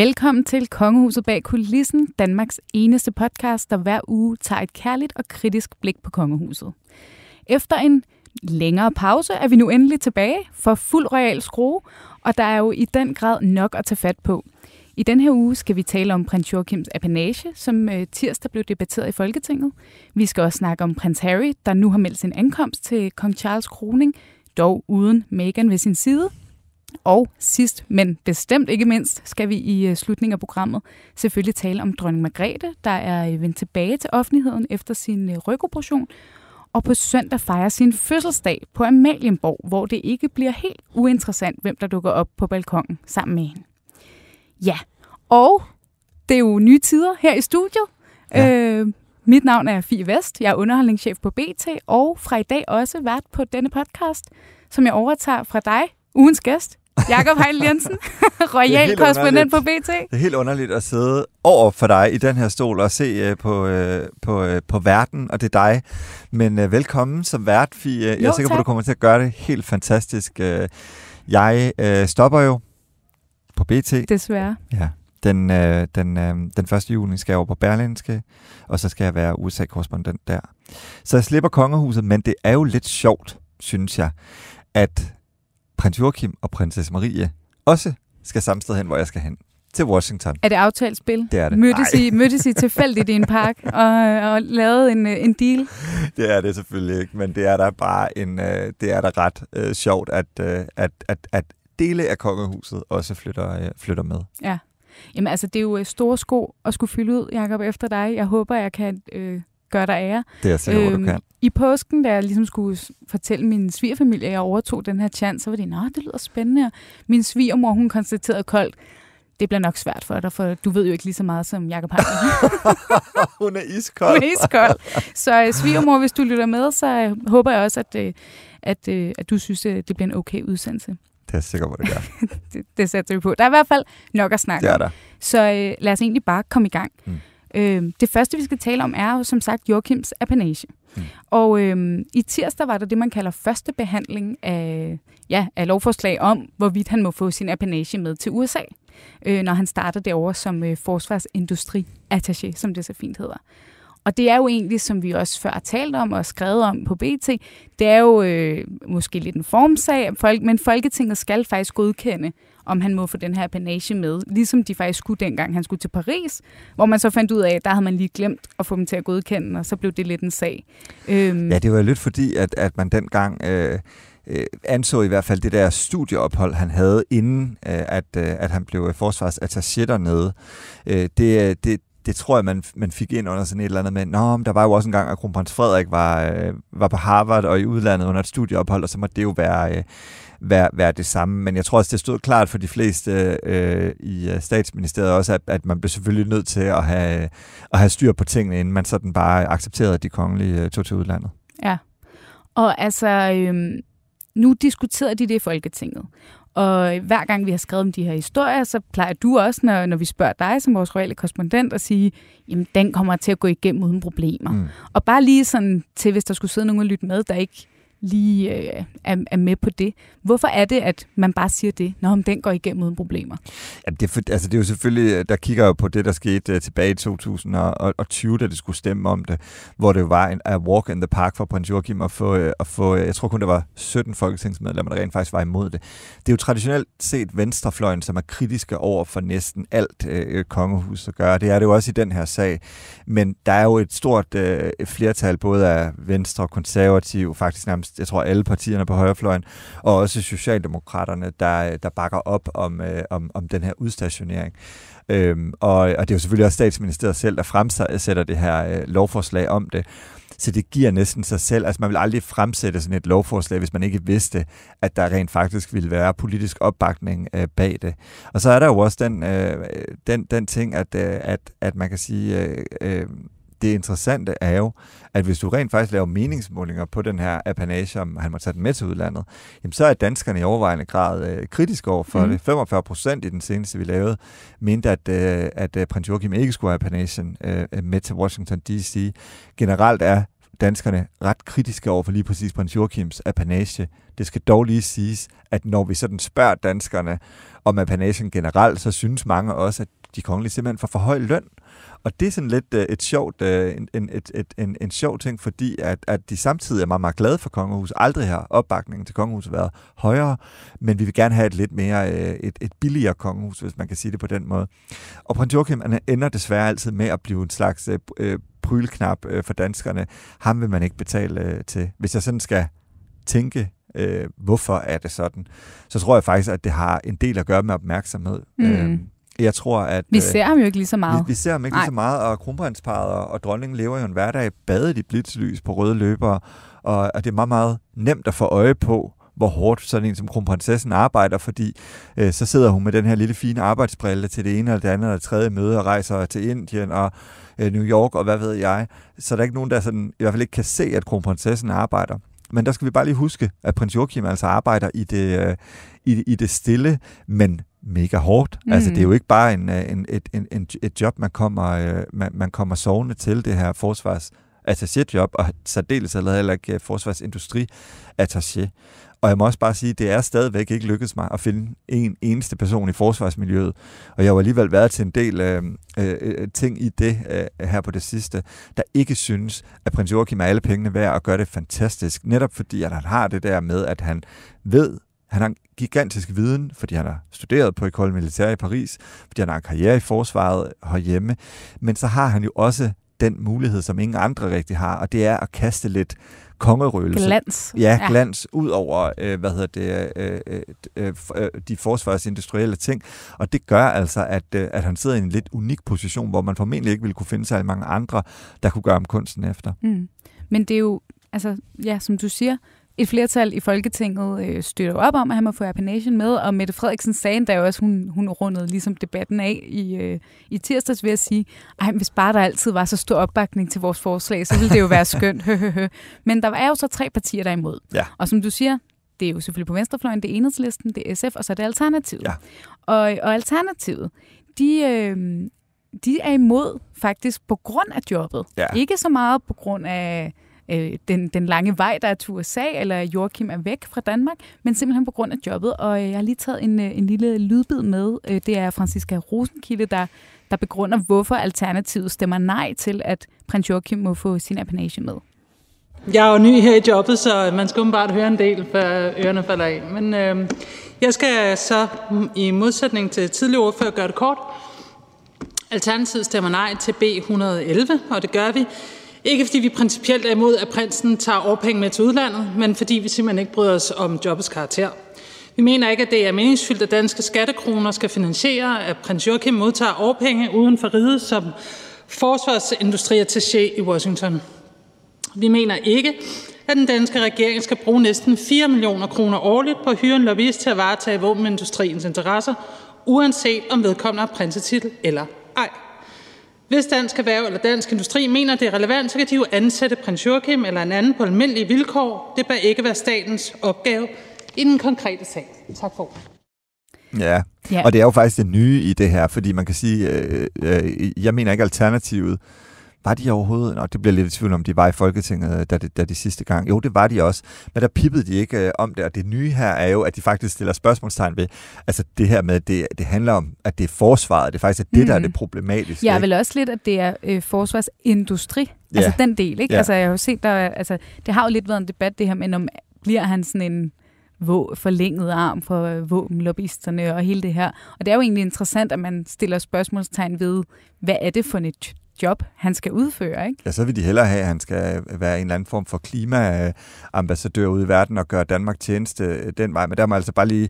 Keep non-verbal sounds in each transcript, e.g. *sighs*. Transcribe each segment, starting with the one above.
Velkommen til Kongehuset bag kulissen, Danmarks eneste podcast, der hver uge tager et kærligt og kritisk blik på kongehuset. Efter en længere pause er vi nu endelig tilbage for fuld royal skrue, og der er jo i den grad nok at tage fat på. I den her uge skal vi tale om prins Joachims apanage, som øh, tirsdag blev debatteret i Folketinget. Vi skal også snakke om prins Harry, der nu har meldt sin ankomst til kong Charles kroning, dog uden Meghan ved sin side. Og sidst, men bestemt ikke mindst, skal vi i øh, slutningen af programmet selvfølgelig tale om dronning Margrethe, der er øh, vendt tilbage til offentligheden efter sin øh, rygoperation, og på søndag fejrer sin fødselsdag på Amalienborg, hvor det ikke bliver helt uinteressant, hvem der dukker op på balkongen sammen med hende. Ja, og det er jo nye tider her i studiet. Ja. Øh, mit navn er Fie Vest, jeg er underholdningschef på BT, og fra i dag også vært på denne podcast, som jeg overtager fra dig, ugens gæst, Jakob Heil Jensen, *laughs* royal korrespondent på BT. Det er helt underligt at sidde over for dig i den her stol og se uh, på, uh, på, uh, på verden, og det er dig. Men uh, velkommen som vært, Fie. Jeg er sikker på, at du kommer til at gøre det helt fantastisk. Uh, jeg uh, stopper jo på BT. Desværre. Ja. Den, øh, den, øh, den 1. juni skal jeg over på Berlinske, og så skal jeg være USA-korrespondent der. Så jeg slipper kongehuset, men det er jo lidt sjovt, synes jeg, at prins Joachim og prinsesse Marie også skal samme sted hen, hvor jeg skal hen. Til Washington. Er det aftalt spil? Det er det. Mødtes I, mødtes I tilfældigt i en park *laughs* og, og lavede en, en deal? Det er det selvfølgelig ikke, men det er da bare en, øh, det er da ret uh, sjovt, at, uh, at, at, at dele af kongehuset også flytter, uh, flytter med. Ja. Jamen altså, det er jo store sko at skulle fylde ud, Jacob, efter dig. Jeg håber, jeg kan øh, gøre dig ære. Det er jeg sikker øhm, du kan. I påsken, da jeg ligesom skulle fortælle min svigerfamilie, at jeg overtog den her chance, så var de, nå, det lyder spændende. Min svigermor, hun konstaterede koldt, det bliver nok svært for dig, for du ved jo ikke lige så meget som Jacob Heine. *laughs* hun er iskold. hun er iskold. Så uh, svigermor, hvis du lytter med, så uh, håber jeg også, at, uh, at, uh, at du synes, uh, det bliver en okay udsendelse. Det er jeg sikker på, det gør. *laughs* det, det sætter vi på. Der er i hvert fald nok at snakke om. Det er der. Så uh, lad os egentlig bare komme i gang. Mm. Øh, det første, vi skal tale om, er jo som sagt Joachims apanage. Mm. Og øh, i tirsdag var der det, man kalder første behandling af, ja, af lovforslag om, hvorvidt han må få sin apanage med til USA, øh, når han starter derovre som øh, forsvarsindustri-attaché, som det så fint hedder. Og det er jo egentlig, som vi også før har talt om og skrevet om på BT, det er jo øh, måske lidt en formsag, men Folketinget skal faktisk godkende, om han må få den her panage med, ligesom de faktisk skulle dengang, han skulle til Paris, hvor man så fandt ud af, at der havde man lige glemt at få dem til at godkende, og så blev det lidt en sag. Øhm. Ja, det var lidt fordi, at, at man dengang... Øh øh, anså i hvert fald det der studieophold, han havde, inden øh, at, øh, at han blev forsvarsattaché dernede. Øh, det, det, det tror jeg, man, man fik ind under sådan et eller andet med, Nå, men der var jo også en gang, at kronprins Frederik var, øh, var på Harvard og i udlandet under et studieophold, og så må det jo være, øh, være, være det samme. Men jeg tror også, det stod klart for de fleste øh, i øh, statsministeriet også, at, at man blev selvfølgelig nødt til at have, at have styr på tingene, inden man sådan bare accepterede, at de kongelige øh, tog til udlandet. Ja, og altså, øh, nu diskuterede de det i Folketinget. Og hver gang vi har skrevet om de her historier, så plejer du også, når, når vi spørger dig som vores royale korrespondent, at sige, jamen den kommer til at gå igennem uden problemer. Mm. Og bare lige sådan til, hvis der skulle sidde nogen og lytte med, der ikke lige øh, er, er med på det. Hvorfor er det, at man bare siger det, når den går igennem uden problemer? Ja, det, er for, altså det er jo selvfølgelig, øh, der kigger jo på det, der skete uh, tilbage i 2020, da det skulle stemme om det, hvor det var en walk in the park for prins Joachim at få, uh, at få, uh, jeg tror kun, der var 17 folketingsmedlemmer, der rent faktisk var imod det. Det er jo traditionelt set venstrefløjen, som er kritiske over for næsten alt uh, kongehus at gøre. Det er det jo også i den her sag. Men der er jo et stort uh, flertal, både af venstre og konservative, faktisk nærmest jeg tror alle partierne på højrefløjen, og også Socialdemokraterne, der, der bakker op om, øh, om, om den her udstationering. Øhm, og, og det er jo selvfølgelig også statsministeriet selv, der fremsætter det her øh, lovforslag om det. Så det giver næsten sig selv. Altså man vil aldrig fremsætte sådan et lovforslag, hvis man ikke vidste, at der rent faktisk ville være politisk opbakning øh, bag det. Og så er der jo også den, øh, den, den ting, at, øh, at, at man kan sige, øh, øh, det interessante er jo, at hvis du rent faktisk laver meningsmålinger på den her apanage, om han må tage den med til udlandet, jamen så er danskerne i overvejende grad øh, kritiske over for mm. det. 45 procent i den seneste, vi lavede, mente, at, øh, at øh, prins Joachim ikke skulle have apanagen øh, med til Washington D.C. Generelt er danskerne ret kritiske over for lige præcis prins Joachims apanage. Det skal dog lige siges, at når vi sådan spørger danskerne om apanagen generelt, så synes mange også, at de kongelige simpelthen får for høj løn. Og det er sådan lidt uh, et sjovt, uh, en, en, et, et, en, en sjov ting, fordi at, at de samtidig er meget, meget glade for kongehuset. Aldrig har opbakningen til kongehuset været højere, men vi vil gerne have et lidt mere, uh, et, et billigere kongehus, hvis man kan sige det på den måde. Og prins Joachim ender desværre altid med at blive en slags uh, prylknap uh, for danskerne. Ham vil man ikke betale uh, til. Hvis jeg sådan skal tænke øh, hvorfor er det sådan, så tror jeg faktisk, at det har en del at gøre med opmærksomhed. Mm. Øh, jeg tror, at... Vi ser ham jo ikke lige så meget. Vi, vi ser ham ikke Nej. lige så meget, og kronprinsparet og, og dronningen lever jo en hverdag badet i blitzlys på røde løbere, og, og det er meget, meget nemt at få øje på, hvor hårdt sådan en som kronprinsessen arbejder, fordi øh, så sidder hun med den her lille fine arbejdsbrille til det ene eller det andet eller det tredje møde og rejser til Indien og øh, New York og hvad ved jeg. Så der er ikke nogen, der sådan, i hvert fald ikke kan se, at kronprinsessen arbejder. Men der skal vi bare lige huske, at prins Joachim altså arbejder i det, øh, i, i det stille, men mega hårdt. Mm. Altså, det er jo ikke bare en, øh, en, et, en, et job, man kommer, øh, man, man kommer sovende til, det her forsvars attaché-job, og særdeles eller heller ikke forsvarsindustri attaché. Og jeg må også bare sige, det er stadigvæk ikke lykkedes mig at finde en eneste person i forsvarsmiljøet. Og jeg har alligevel været til en del øh, øh, øh, ting i det øh, her på det sidste, der ikke synes, at prins Joachim er alle pengene værd og gør det fantastisk. Netop fordi, at han har det der med, at han ved, han har en gigantisk viden, fordi han har studeret på Ecole Militaire i Paris, fordi han har en karriere i forsvaret herhjemme, men så har han jo også den mulighed, som ingen andre rigtig har, og det er at kaste lidt kongerøgelse. Glans. Ja, ja. glans ud over, øh, hvad hedder det, øh, øh, øh, øh, de forsvarsindustrielle ting. Og det gør altså, at, øh, at han sidder i en lidt unik position, hvor man formentlig ikke ville kunne finde sig mange andre, der kunne gøre om kunsten efter. Mm. Men det er jo, altså, ja, som du siger, et flertal i Folketinget øh, støtter op om, at han må få Appanation med, og Mette Frederiksen sagde der også, hun, hun rundede ligesom debatten af i, øh, i tirsdags ved at sige, ej, hvis bare der altid var så stor opbakning til vores forslag, så ville det jo være *laughs* skønt. Men der er jo så tre partier, der er imod. Ja. Og som du siger, det er jo selvfølgelig på venstrefløjen, det er enhedslisten, det er SF, og så er det Alternativet. Ja. Og, og Alternativet, de, øh, de er imod faktisk på grund af jobbet. Ja. Ikke så meget på grund af øh, den, den lange vej, der er til USA, eller Joachim er væk fra Danmark, men simpelthen på grund af jobbet. Og øh, jeg har lige taget en, øh, en lille lydbid med. Øh, det er Franziska Rosenkilde, der, der begrunder, hvorfor Alternativet stemmer nej til, at prins Joachim må få sin appanage med. Jeg er jo ny her i jobbet, så man skal bare høre en del, før ørerne falder af. Men øh, jeg skal så i modsætning til tidligere ordfører gøre det kort. Alternativet stemmer nej til B111, og det gør vi, ikke fordi vi principielt er imod, at prinsen tager årpenge med til udlandet, men fordi vi simpelthen ikke bryder os om jobbets karakter. Vi mener ikke, at det er meningsfyldt, at danske skattekroner skal finansiere, at prins Joachim modtager årpenge uden for riget som forsvarsindustriattaché i Washington. Vi mener ikke, at den danske regering skal bruge næsten 4 millioner kroner årligt på at hyre en lobbyist til at varetage våbenindustriens interesser, uanset om vedkommende har prinsetitel eller. Hvis Dansk Erhverv eller Dansk Industri mener, det er relevant, så kan de jo ansætte prins Joachim eller en anden på almindelige vilkår. Det bør ikke være statens opgave i den konkrete sag. Tak for Ja, ja. og det er jo faktisk det nye i det her, fordi man kan sige, øh, øh, jeg mener ikke alternativet var de overhovedet? Nå, det bliver lidt i tvivl om, de var i Folketinget, da de, da de sidste gang. Jo, det var de også. Men der pippede de ikke øh, om det, og det nye her er jo, at de faktisk stiller spørgsmålstegn ved, altså det her med, det, det handler om, at det er forsvaret. Det er faktisk det, mm. der er det problematiske. Jeg vil også lidt, at det er øh, forsvarsindustri. Ja. Altså den del, ikke? Ja. Altså jeg har jo set, der, altså, det har jo lidt været en debat, det her med, om bliver han sådan en forlænget arm for våbenlobbyisterne og hele det her. Og det er jo egentlig interessant, at man stiller spørgsmålstegn ved, hvad er det for et job, han skal udføre. Ikke? Ja, så vil de hellere have, at han skal være en eller anden form for klimaambassadør ude i verden og gøre Danmark tjeneste øh, den vej. Men der må altså bare lige,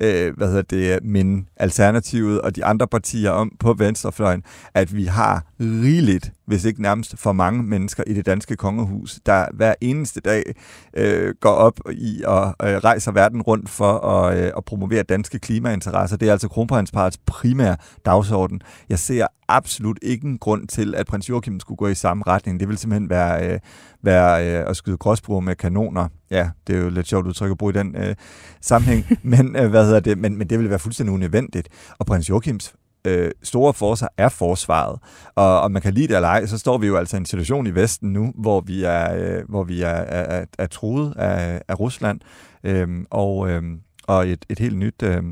øh, hvad hedder det, minde Alternativet og de andre partier om på venstrefløjen, at vi har rigeligt hvis ikke nærmest for mange mennesker i det danske kongehus, der hver eneste dag øh, går op i og øh, rejser verden rundt for at, øh, at promovere danske klimainteresser. Det er altså kronprinsparets primære dagsorden. Jeg ser absolut ikke en grund til, at prins Joachim skulle gå i samme retning. Det vil simpelthen være, øh, være øh, at skyde gråsbrug med kanoner. Ja, det er jo lidt sjovt udtryk at bruge i den øh, sammenhæng, *laughs* men, øh, hvad hedder det? Men, men det vil være fuldstændig unødvendigt. Og prins Joachims øh, store forsvar er forsvaret. Og og man kan lide det eller ej, så står vi jo altså i en situation i Vesten nu, hvor vi er, øh, hvor vi er, er, er truet af, af Rusland, øh, og, øh, og et, et helt nyt... Øh,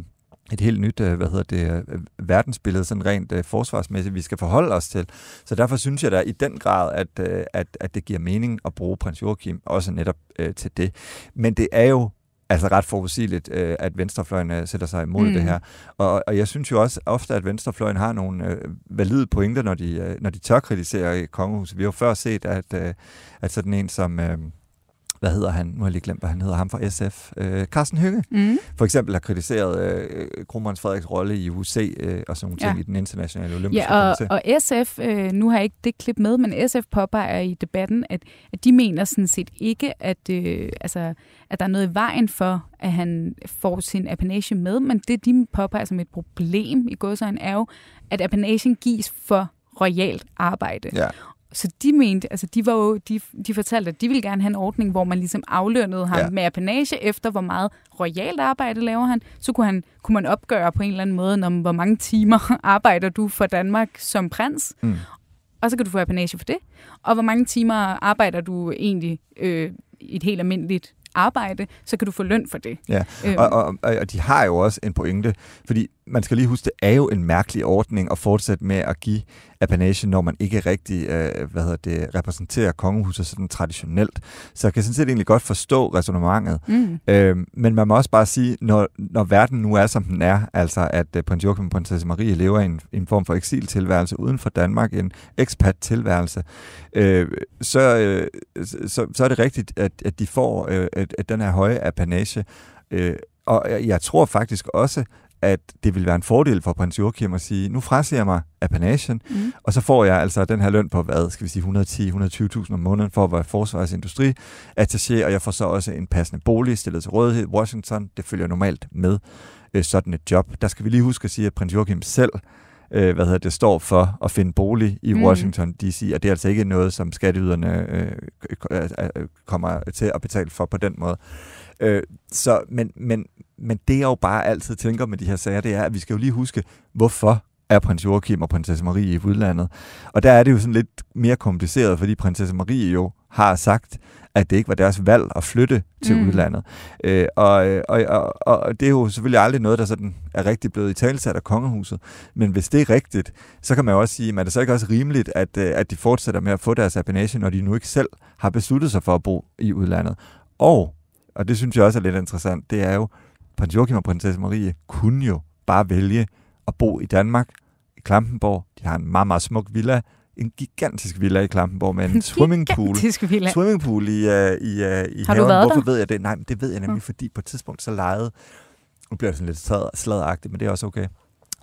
et helt nyt, øh, hvad hedder det, øh, verdensbillede, sådan rent øh, forsvarsmæssigt, vi skal forholde os til. Så derfor synes jeg da i den grad, at, at, at det giver mening at bruge prins Joachim også netop til det. Men det er jo altså ret forudsigeligt, øh, at venstrefløjen øh, sætter sig imod mm. det her. Og, og jeg synes jo også ofte, at venstrefløjen har nogle øh, valide pointer, når de, øh, når de tør kritisere kongehuset. Vi har jo før set, at, øh, at sådan en som... Øh, hvad hedder han? Nu har jeg lige glemt, hvad han hedder. Ham fra SF. Øh, Carsten Hynge. Mm. For eksempel har kritiseret øh, Kronprins Frederiks rolle i UC øh, og sådan nogle ting ja. i den internationale olympiske Ja, og, og SF, øh, nu har jeg ikke det klip med, men SF påpeger i debatten, at, at de mener sådan set ikke, at, øh, altså, at der er noget i vejen for, at han får sin apanage med, men det, de påpeger som et problem i godsøjen, er jo, at apanagen gives for royalt arbejde. Ja. Så de mente, altså de var jo, de, de fortalte, at de ville gerne have en ordning, hvor man ligesom aflønnede ham ja. med apanage efter, hvor meget royalt arbejde laver han. Så kunne, han, kunne man opgøre på en eller anden måde, om hvor mange timer *laughs* arbejder du for Danmark som prins. Mm. Og så kan du få apanage for det. Og hvor mange timer arbejder du egentlig øh, et helt almindeligt arbejde, så kan du få løn for det. Ja, øhm. og, og, og de har jo også en pointe, fordi man skal lige huske, det er jo en mærkelig ordning at fortsætte med at give apanage, når man ikke rigtig øh, hvad hedder det, repræsenterer kongehuset sådan traditionelt. Så jeg kan sådan set egentlig godt forstå resonemanget. Mm. Øh, men man må også bare sige, når, når verden nu er, som den er, altså at øh, prins Joachim og prinsesse Marie lever i en, en form for eksiltilværelse uden for Danmark, en expat-tilværelse, øh, så, øh, så, så er det rigtigt, at, at de får øh, at, at den her høje apanage. Øh, og jeg tror faktisk også, at det vil være en fordel for prins Joachim at sige, nu frasiger jeg mig apanagen, mm. og så får jeg altså den her løn på, hvad skal vi sige, 110-120.000 om måneden for at være forsvarsindustri attaché, og jeg får så også en passende bolig stillet til rådighed. Washington, det følger normalt med øh, sådan et job. Der skal vi lige huske at sige, at prins Joachim selv øh, hvad hedder det, står for at finde bolig i mm. Washington D.C., og det er altså ikke noget, som skatteyderne øh, øh, kommer til at betale for på den måde. Øh, så, men, men, men det jeg jo bare altid tænker med de her sager, det er, at vi skal jo lige huske, hvorfor er prins Joachim og prinsesse Marie i udlandet. Og der er det jo sådan lidt mere kompliceret, fordi prinsesse Marie jo har sagt, at det ikke var deres valg at flytte til mm. udlandet. Øh, og, og, og, og det er jo selvfølgelig aldrig noget, der sådan er rigtig blevet i talsat af kongehuset. Men hvis det er rigtigt, så kan man jo også sige, at det så ikke også rimeligt, at, øh, at de fortsætter med at få deres apanage, når de nu ikke selv har besluttet sig for at bo i udlandet. Og og det synes jeg også er lidt interessant, det er jo, prins Joachim og prinsesse Marie kunne jo bare vælge at bo i Danmark, i Klampenborg. De har en meget, meget smuk villa, en gigantisk villa i Klampenborg med en *laughs* swimmingpool. villa. Swimmingpool i, uh, i, uh, i Har haven. du været Hvorfor der? ved jeg det? Nej, men det ved jeg nemlig, fordi på et tidspunkt så lejede, nu bliver det sådan lidt sladagtigt, men det er også okay,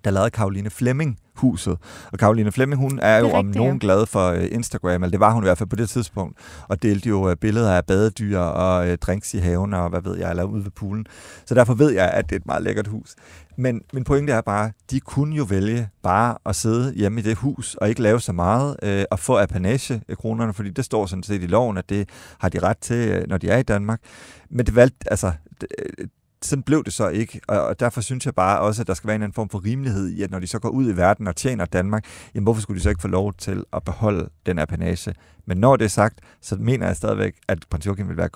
der lavede Karoline Flemming huset. Og Karoline Flemming, hun er, er jo rigtigt, om nogen ja. glad for uh, Instagram, eller det var hun i hvert fald på det tidspunkt, og delte jo uh, billeder af badedyr og uh, drinks i haven, og hvad ved jeg, eller ude ved poolen. Så derfor ved jeg, at det er et meget lækkert hus. Men min pointe er bare, de kunne jo vælge bare at sidde hjemme i det hus, og ikke lave så meget, uh, og få apanage kronerne, fordi det står sådan set i loven, at det har de ret til, når de er i Danmark. Men det valgte, altså, sådan blev det så ikke, og derfor synes jeg bare også, at der skal være en anden form for rimelighed i, at når de så går ud i verden og tjener Danmark, jamen hvorfor skulle de så ikke få lov til at beholde den apanage? Men når det er sagt, så mener jeg stadigvæk, at prins Joachim vil være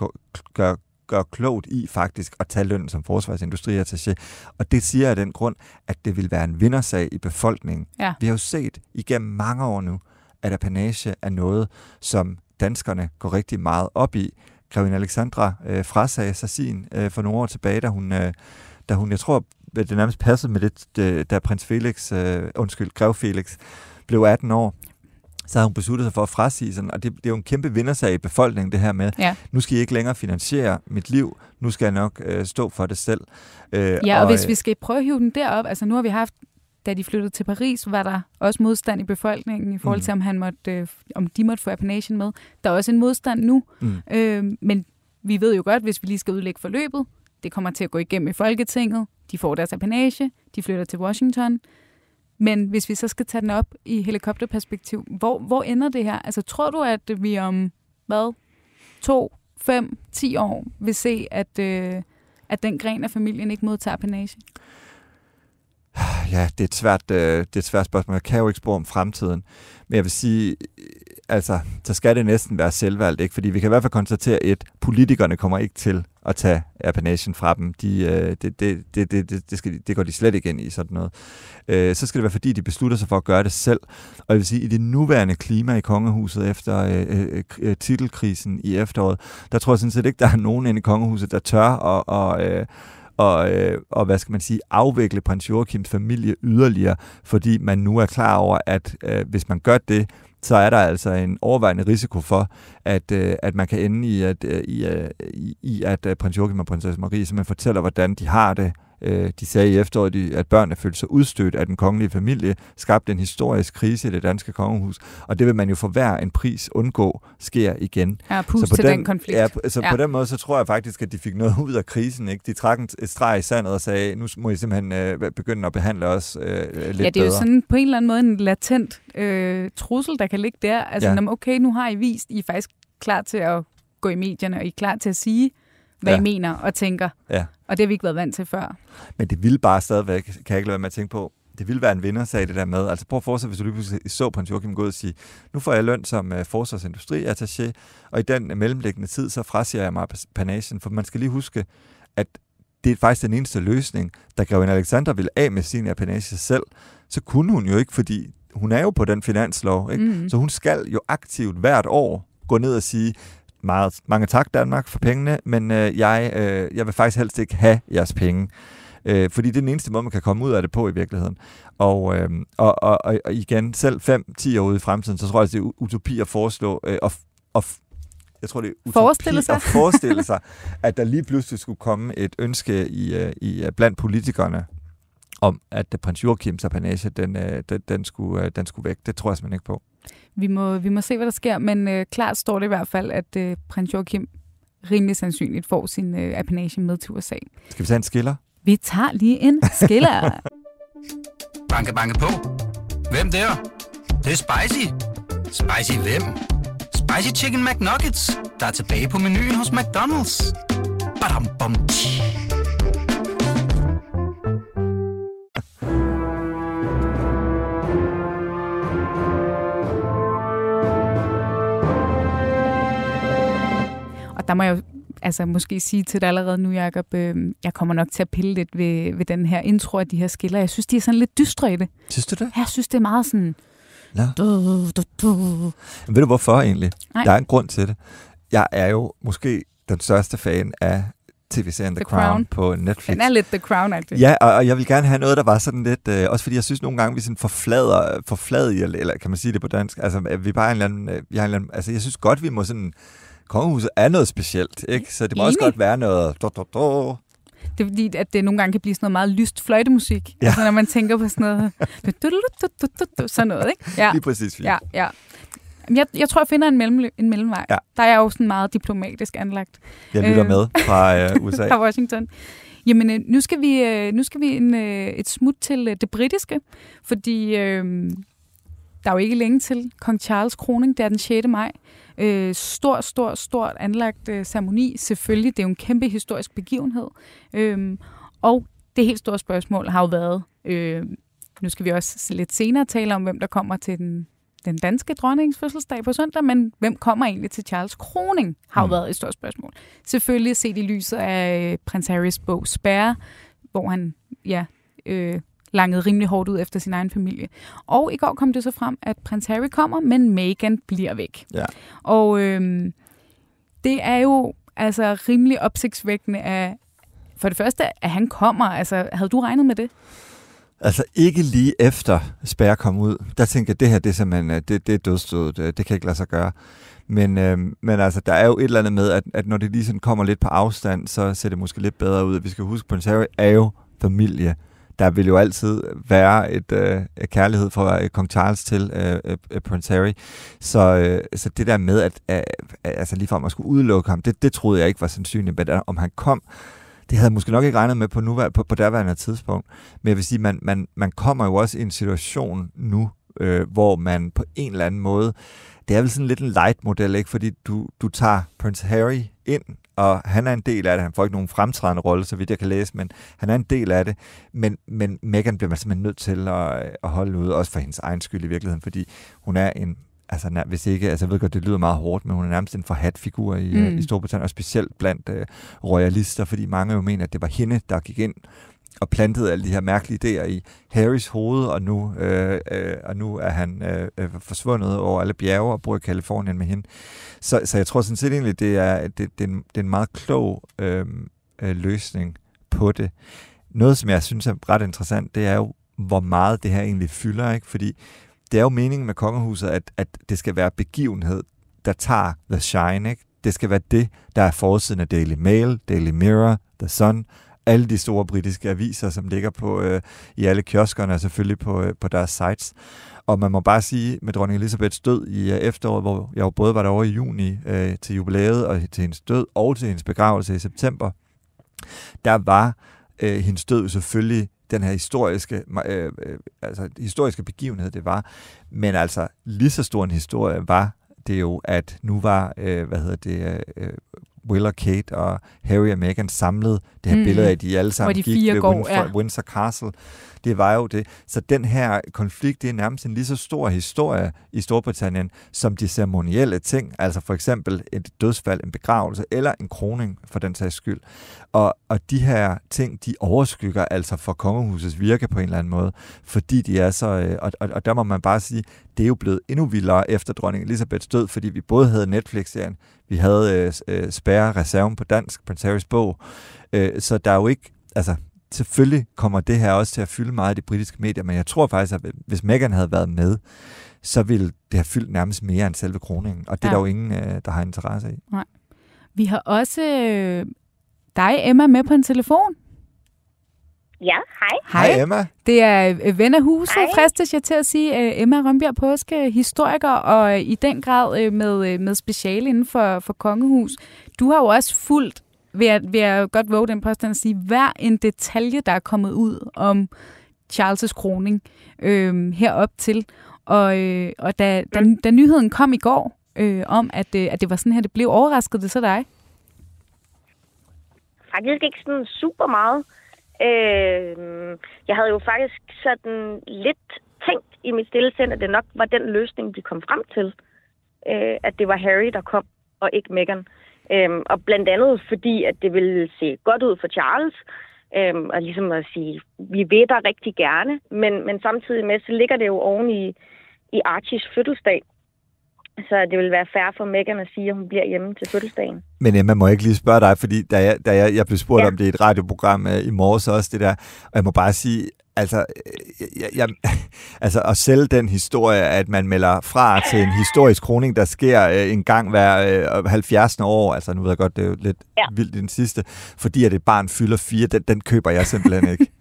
gøre, gøre klogt i faktisk at tage løn som forsvarsindustriattaché. Og det siger jeg af den grund, at det vil være en vindersag i befolkningen. Ja. Vi har jo set igennem mange år nu, at apanage er noget, som danskerne går rigtig meget op i grevinde Alexandra øh, frasagde sig sin øh, for nogle år tilbage, da hun, øh, da hun jeg tror, det nærmest passede med det, da prins Felix, øh, undskyld, grev Felix, blev 18 år, så har hun besluttet sig for at frasige sådan, og det, det er jo en kæmpe vindersag i befolkningen, det her med, ja. nu skal I ikke længere finansiere mit liv, nu skal jeg nok øh, stå for det selv. Øh, ja, og, og hvis øh, vi skal prøve at hive den derop, altså nu har vi haft da de flyttede til Paris, var der også modstand i befolkningen i forhold Mm. til, om, han måtte, øh, om de måtte få apanagen med. Der er også en modstand nu, Mm. øh, men vi ved jo godt, hvis vi lige skal udlægge forløbet, det kommer til at gå igennem i Folketinget, de får deres apanage, de flytter til Washington. Men hvis vi så skal tage den op i helikopterperspektiv, hvor, hvor ender det her? Altså tror du, at vi om, hvad, to, fem, ti år vil se, at, øh, at den gren af familien ikke modtager apanage? *sighs* Ja, det er, et svært, øh, det er et svært spørgsmål. Jeg kan jo ikke spore om fremtiden. Men jeg vil sige, øh, altså, så skal det næsten være selvvalgt, ikke? Fordi vi kan i hvert fald konstatere, at politikerne kommer ikke til at tage appanagen fra dem. De, øh, det, det, det, det, det, det, skal, det går de slet ikke ind i sådan noget. Øh, så skal det være, fordi de beslutter sig for at gøre det selv. Og jeg vil sige, i det nuværende klima i kongehuset efter øh, øh, øh, øh titelkrisen i efteråret, der tror jeg sådan set ikke, der er nogen inde i kongehuset, der tør at, og, øh, og, øh, og hvad skal man sige, afvikle prins Joachims familie yderligere, fordi man nu er klar over, at øh, hvis man gør det, så er der altså en overvejende risiko for, at, øh, at man kan ende i, at, øh, i, øh, i, at øh, prins Joachim og prinsesse Marie simpelthen fortæller, hvordan de har det. Øh, de sagde i efteråret, de- at børnene følte sig udstødt af den kongelige familie, skabte en historisk krise i det danske kongehus, og det vil man jo for hver en pris undgå sker igen. Ja, pus på til den, konflikt. Ja, så Ja. på den måde, så tror jeg faktisk, at de fik noget ud af krisen. Ikke? De trak en- et streg i sandet og sagde, nu må I simpelthen øh, begynde at behandle os øh, lidt ja, det er bedre. jo sådan på en eller anden måde en latent øh, trussel, der kan ligge der. Altså, ja. okay, nu har I vist, I er faktisk klar til at gå i medierne, og I er klar til at sige, hvad Ja. I mener og tænker. Ja. Og det har vi ikke været vant til før. Men det ville bare stadigvæk, kan jeg ikke lade være med at tænke på, det ville være en vindersag, det der med. Altså prøv at forestille hvis du lige pludselig så prins Joachim gå og sige, nu får jeg løn som uh, forsvarsindustriattaché, og i den mellemliggende tid, så frasiger jeg mig panagen, for man skal lige huske, at det er faktisk den eneste løsning, da Grevin Alexander ville af med sin apanage selv, så kunne hun jo ikke, fordi hun er jo på den finanslov, ikke? Mm. Så hun skal jo aktivt hvert år gå ned og sige, meget, mange tak Danmark for pengene, men øh, jeg, øh, jeg vil faktisk helst ikke have jeres penge. Øh, fordi det er den eneste måde, man kan komme ud af det på i virkeligheden. Og, øh, og, og, og, og igen, selv 5-10 år ude i fremtiden, så tror jeg, at det er utopi at foreslå, øh, og, og jeg tror, det er utopi Forestille sig. at forestille sig, at der lige pludselig skulle komme et ønske i, øh, i øh, blandt politikerne, om at prins Joachims apanage, den, den, den, skulle, den skulle væk. Det tror jeg simpelthen ikke på. Vi må, vi må se, hvad der sker, men øh, klart står det i hvert fald, at øh, prins Joachim rimelig sandsynligt får sin øh, apanage med til USA. Skal vi tage en skiller? Vi tager lige en skiller. *laughs* Banke, banke på. Hvem der? Det, det er spicy. Spicy hvem? Spicy Chicken McNuggets, der er tilbage på menuen hos McDonald's. Badum, bom, tji. Og der må jeg jo altså, måske sige til dig allerede nu, Jacob, øh, jeg kommer nok til at pille lidt ved, ved den her intro af de her skiller. Jeg synes, de er sådan lidt dystre i det. Synes du det? Jeg synes, det er meget sådan... Nå. Du, du, du. Men ved du hvorfor egentlig? Nej. Der er en grund til det. Jeg er jo måske den største fan af tv-serien The, The Crown, Crown. på Netflix. Den er lidt The crown -agtig. Ja, og, og jeg vil gerne have noget, der var sådan lidt, øh, også fordi jeg synes nogle gange, vi sådan forflader, forfladiger, eller, kan man sige det på dansk, altså vi bare en eller anden, øh, vi har en eller anden, altså jeg synes godt, vi må sådan, kongehuset er noget specielt, ikke? Så det må også Enig. godt være noget, du, du, du. Det er fordi, at det nogle gange kan blive sådan noget meget lyst fløjtemusik. Ja. Altså, når man tænker på sådan noget... Du, du, du, du, du, du, sådan noget, ikke? Ja, lige præcis ja, ja. Jeg, jeg tror, jeg finder en, mellem, en mellemvej. Ja. Der er jeg jo sådan meget diplomatisk anlagt Jeg lytter Øh. med fra øh, *laughs* USA. fra Washington. Jamen, øh, nu skal vi, øh, nu skal vi en, øh, et smut til øh, det britiske, fordi øh, der er jo ikke længe til Kong Charles kroning, det er den 6. maj. Øh, stor, stor, stort anlagt øh, ceremoni. Selvfølgelig, det er jo en kæmpe historisk begivenhed. Øh, og det helt store spørgsmål har jo været, øh, nu skal vi også lidt senere tale om, hvem der kommer til den, den danske dronnings fødselsdag på søndag, men hvem kommer egentlig til Charles kroning, har jo Mm. været et stort spørgsmål. Selvfølgelig set i lyset af øh, prins Harrys bog Spærre, hvor han ja, øh, langede rimelig hårdt ud efter sin egen familie. Og i går kom det så frem, at prins Harry kommer, men Meghan bliver væk. Ja. Og øh, det er jo altså rimelig opsigtsvækkende af, for det første, at han kommer. Altså, havde du regnet med det? Altså ikke lige efter Spærre kom ud. Der tænker jeg, det her det er simpelthen øh, det, det er dødstødet. Øh, Det kan ikke lade sig gøre. Men, øh, men altså, der er jo et eller andet med, at, at når det lige sådan kommer lidt på afstand, så ser det måske lidt bedre ud. Vi skal huske, at Harry er jo familie der vil jo altid være et øh, kærlighed fra øh, kong Charles til øh, øh, øh Prince Harry. Så, øh, så det der med, at øh, øh altså lige for at man skulle udelukke ham, det, det troede jeg ikke var sandsynligt. Men om han kom, det havde jeg måske nok ikke regnet med på, på, på derværende tidspunkt. Men jeg vil sige, man, man, man kommer jo også i en situation nu, øh, hvor man på en eller anden måde, det er vel sådan lidt en light-model, ikke? fordi du, du tager Prince Harry ind, og han er en del af det. Han får ikke nogen fremtrædende rolle, så vidt jeg kan læse, men han er en del af det. Men, men Meghan bliver man simpelthen nødt til at, at holde ud, også for hendes egen skyld i virkeligheden, fordi hun er en altså hvis ikke, altså jeg ved godt, det lyder meget hårdt, men hun er nærmest en forhat figur i, mm. i Storbritannien, og specielt blandt uh, royalister, fordi mange jo mener, at det var hende, der gik ind og plantede alle de her mærkelige idéer i Harrys hoved, og nu, øh, øh, og nu er han øh, øh forsvundet over alle bjerge og bor i Kalifornien med hende. Så, så jeg tror sådan set egentlig, det er, det, det, er, en, det er en meget klog øh, øh, løsning på det. Noget, som jeg synes er ret interessant, det er jo, hvor meget det her egentlig fylder, ikke? Fordi det er jo meningen med kongehuset, at, at det skal være begivenhed, der tager The Shine, ikke? Det skal være det, der er forsiden af Daily Mail, Daily Mirror, The Sun, alle de store britiske aviser, som ligger på øh, i alle kioskerne og selvfølgelig på, øh, på deres sites. Og man må bare sige, med dronning Elisabeths død i øh, efteråret, hvor jeg jo både var derovre i juni øh, til jubilæet og til hendes død og til hendes begravelse i september, der var øh, hendes død selvfølgelig den her historiske, øh, øh, altså historiske begivenhed, det var. Men altså lige så stor en historie var det jo, at nu var, øh, hvad hedder det, øh, Will og Kate og Harry og Meghan samlet det her mm. billede af, at de alle sammen de gik ved går, Windsor, ja. Windsor Castle. Det var jo det. Så den her konflikt, det er nærmest en lige så stor historie i Storbritannien, som de ceremonielle ting, altså for eksempel et dødsfald, en begravelse eller en kroning for den sags skyld. Og, og de her ting, de overskygger altså for kongehusets virke på en eller anden måde, fordi de er så, øh, og, og, og der må man bare sige, det er jo blevet endnu vildere efter dronning Elisabeths død, fordi vi både havde Netflix-serien, vi havde øh, øh, Spærre Reserven på dansk, Prince Harrys bog, øh, så der er jo ikke, altså selvfølgelig kommer det her også til at fylde meget i de britiske medier, men jeg tror faktisk, at hvis Meghan havde været med, så ville det have fyldt nærmest mere end selve kroningen, og det ja. er der jo ingen, øh, der har interesse i. Nej. Vi har også øh, dig, Emma, med på en telefon. Ja, hej. Hej Emma. Det er øh, ven af huset, hej. fristes jeg til at sige. Øh, Emma Rønbjerg Påske, historiker, og i den grad med, med speciale inden for, for kongehus. Du har jo også fulgt vil jeg, vil jeg godt våge den påstand at sige, hver en detalje, der er kommet ud om Charles' kroning øh, herop til. Og, øh, og da, da, da nyheden kom i går øh, om, at, øh, at det var sådan her, det blev overrasket det så dig? Faktisk ikke sådan super meget. Øh, jeg havde jo faktisk sådan lidt tænkt i mit stille sind, at det nok var den løsning, de kom frem til. Øh, at det var Harry, der kom, og ikke Meghan. Øhm, og blandt andet fordi, at det ville se godt ud for Charles, øhm, og ligesom at sige, vi ved dig rigtig gerne, men, men samtidig med, så ligger det jo oven i, i Archies fødselsdag. Så det vil være fair for Megan at sige, at hun bliver hjemme til fødselsdagen. Men Emma, må jeg ikke lige spørge dig, fordi da jeg, da jeg, jeg blev spurgt ja. om det i et radioprogram uh, i morges også, det der, og jeg må bare sige, altså, jeg, jeg, *laughs* altså at sælge den historie, at man melder fra til en historisk kroning, der sker øh, en gang hver øh, 70. år, altså nu ved jeg godt, det er jo lidt ja. vildt i den sidste, fordi at et barn fylder fire, den, den køber jeg simpelthen ikke. *laughs*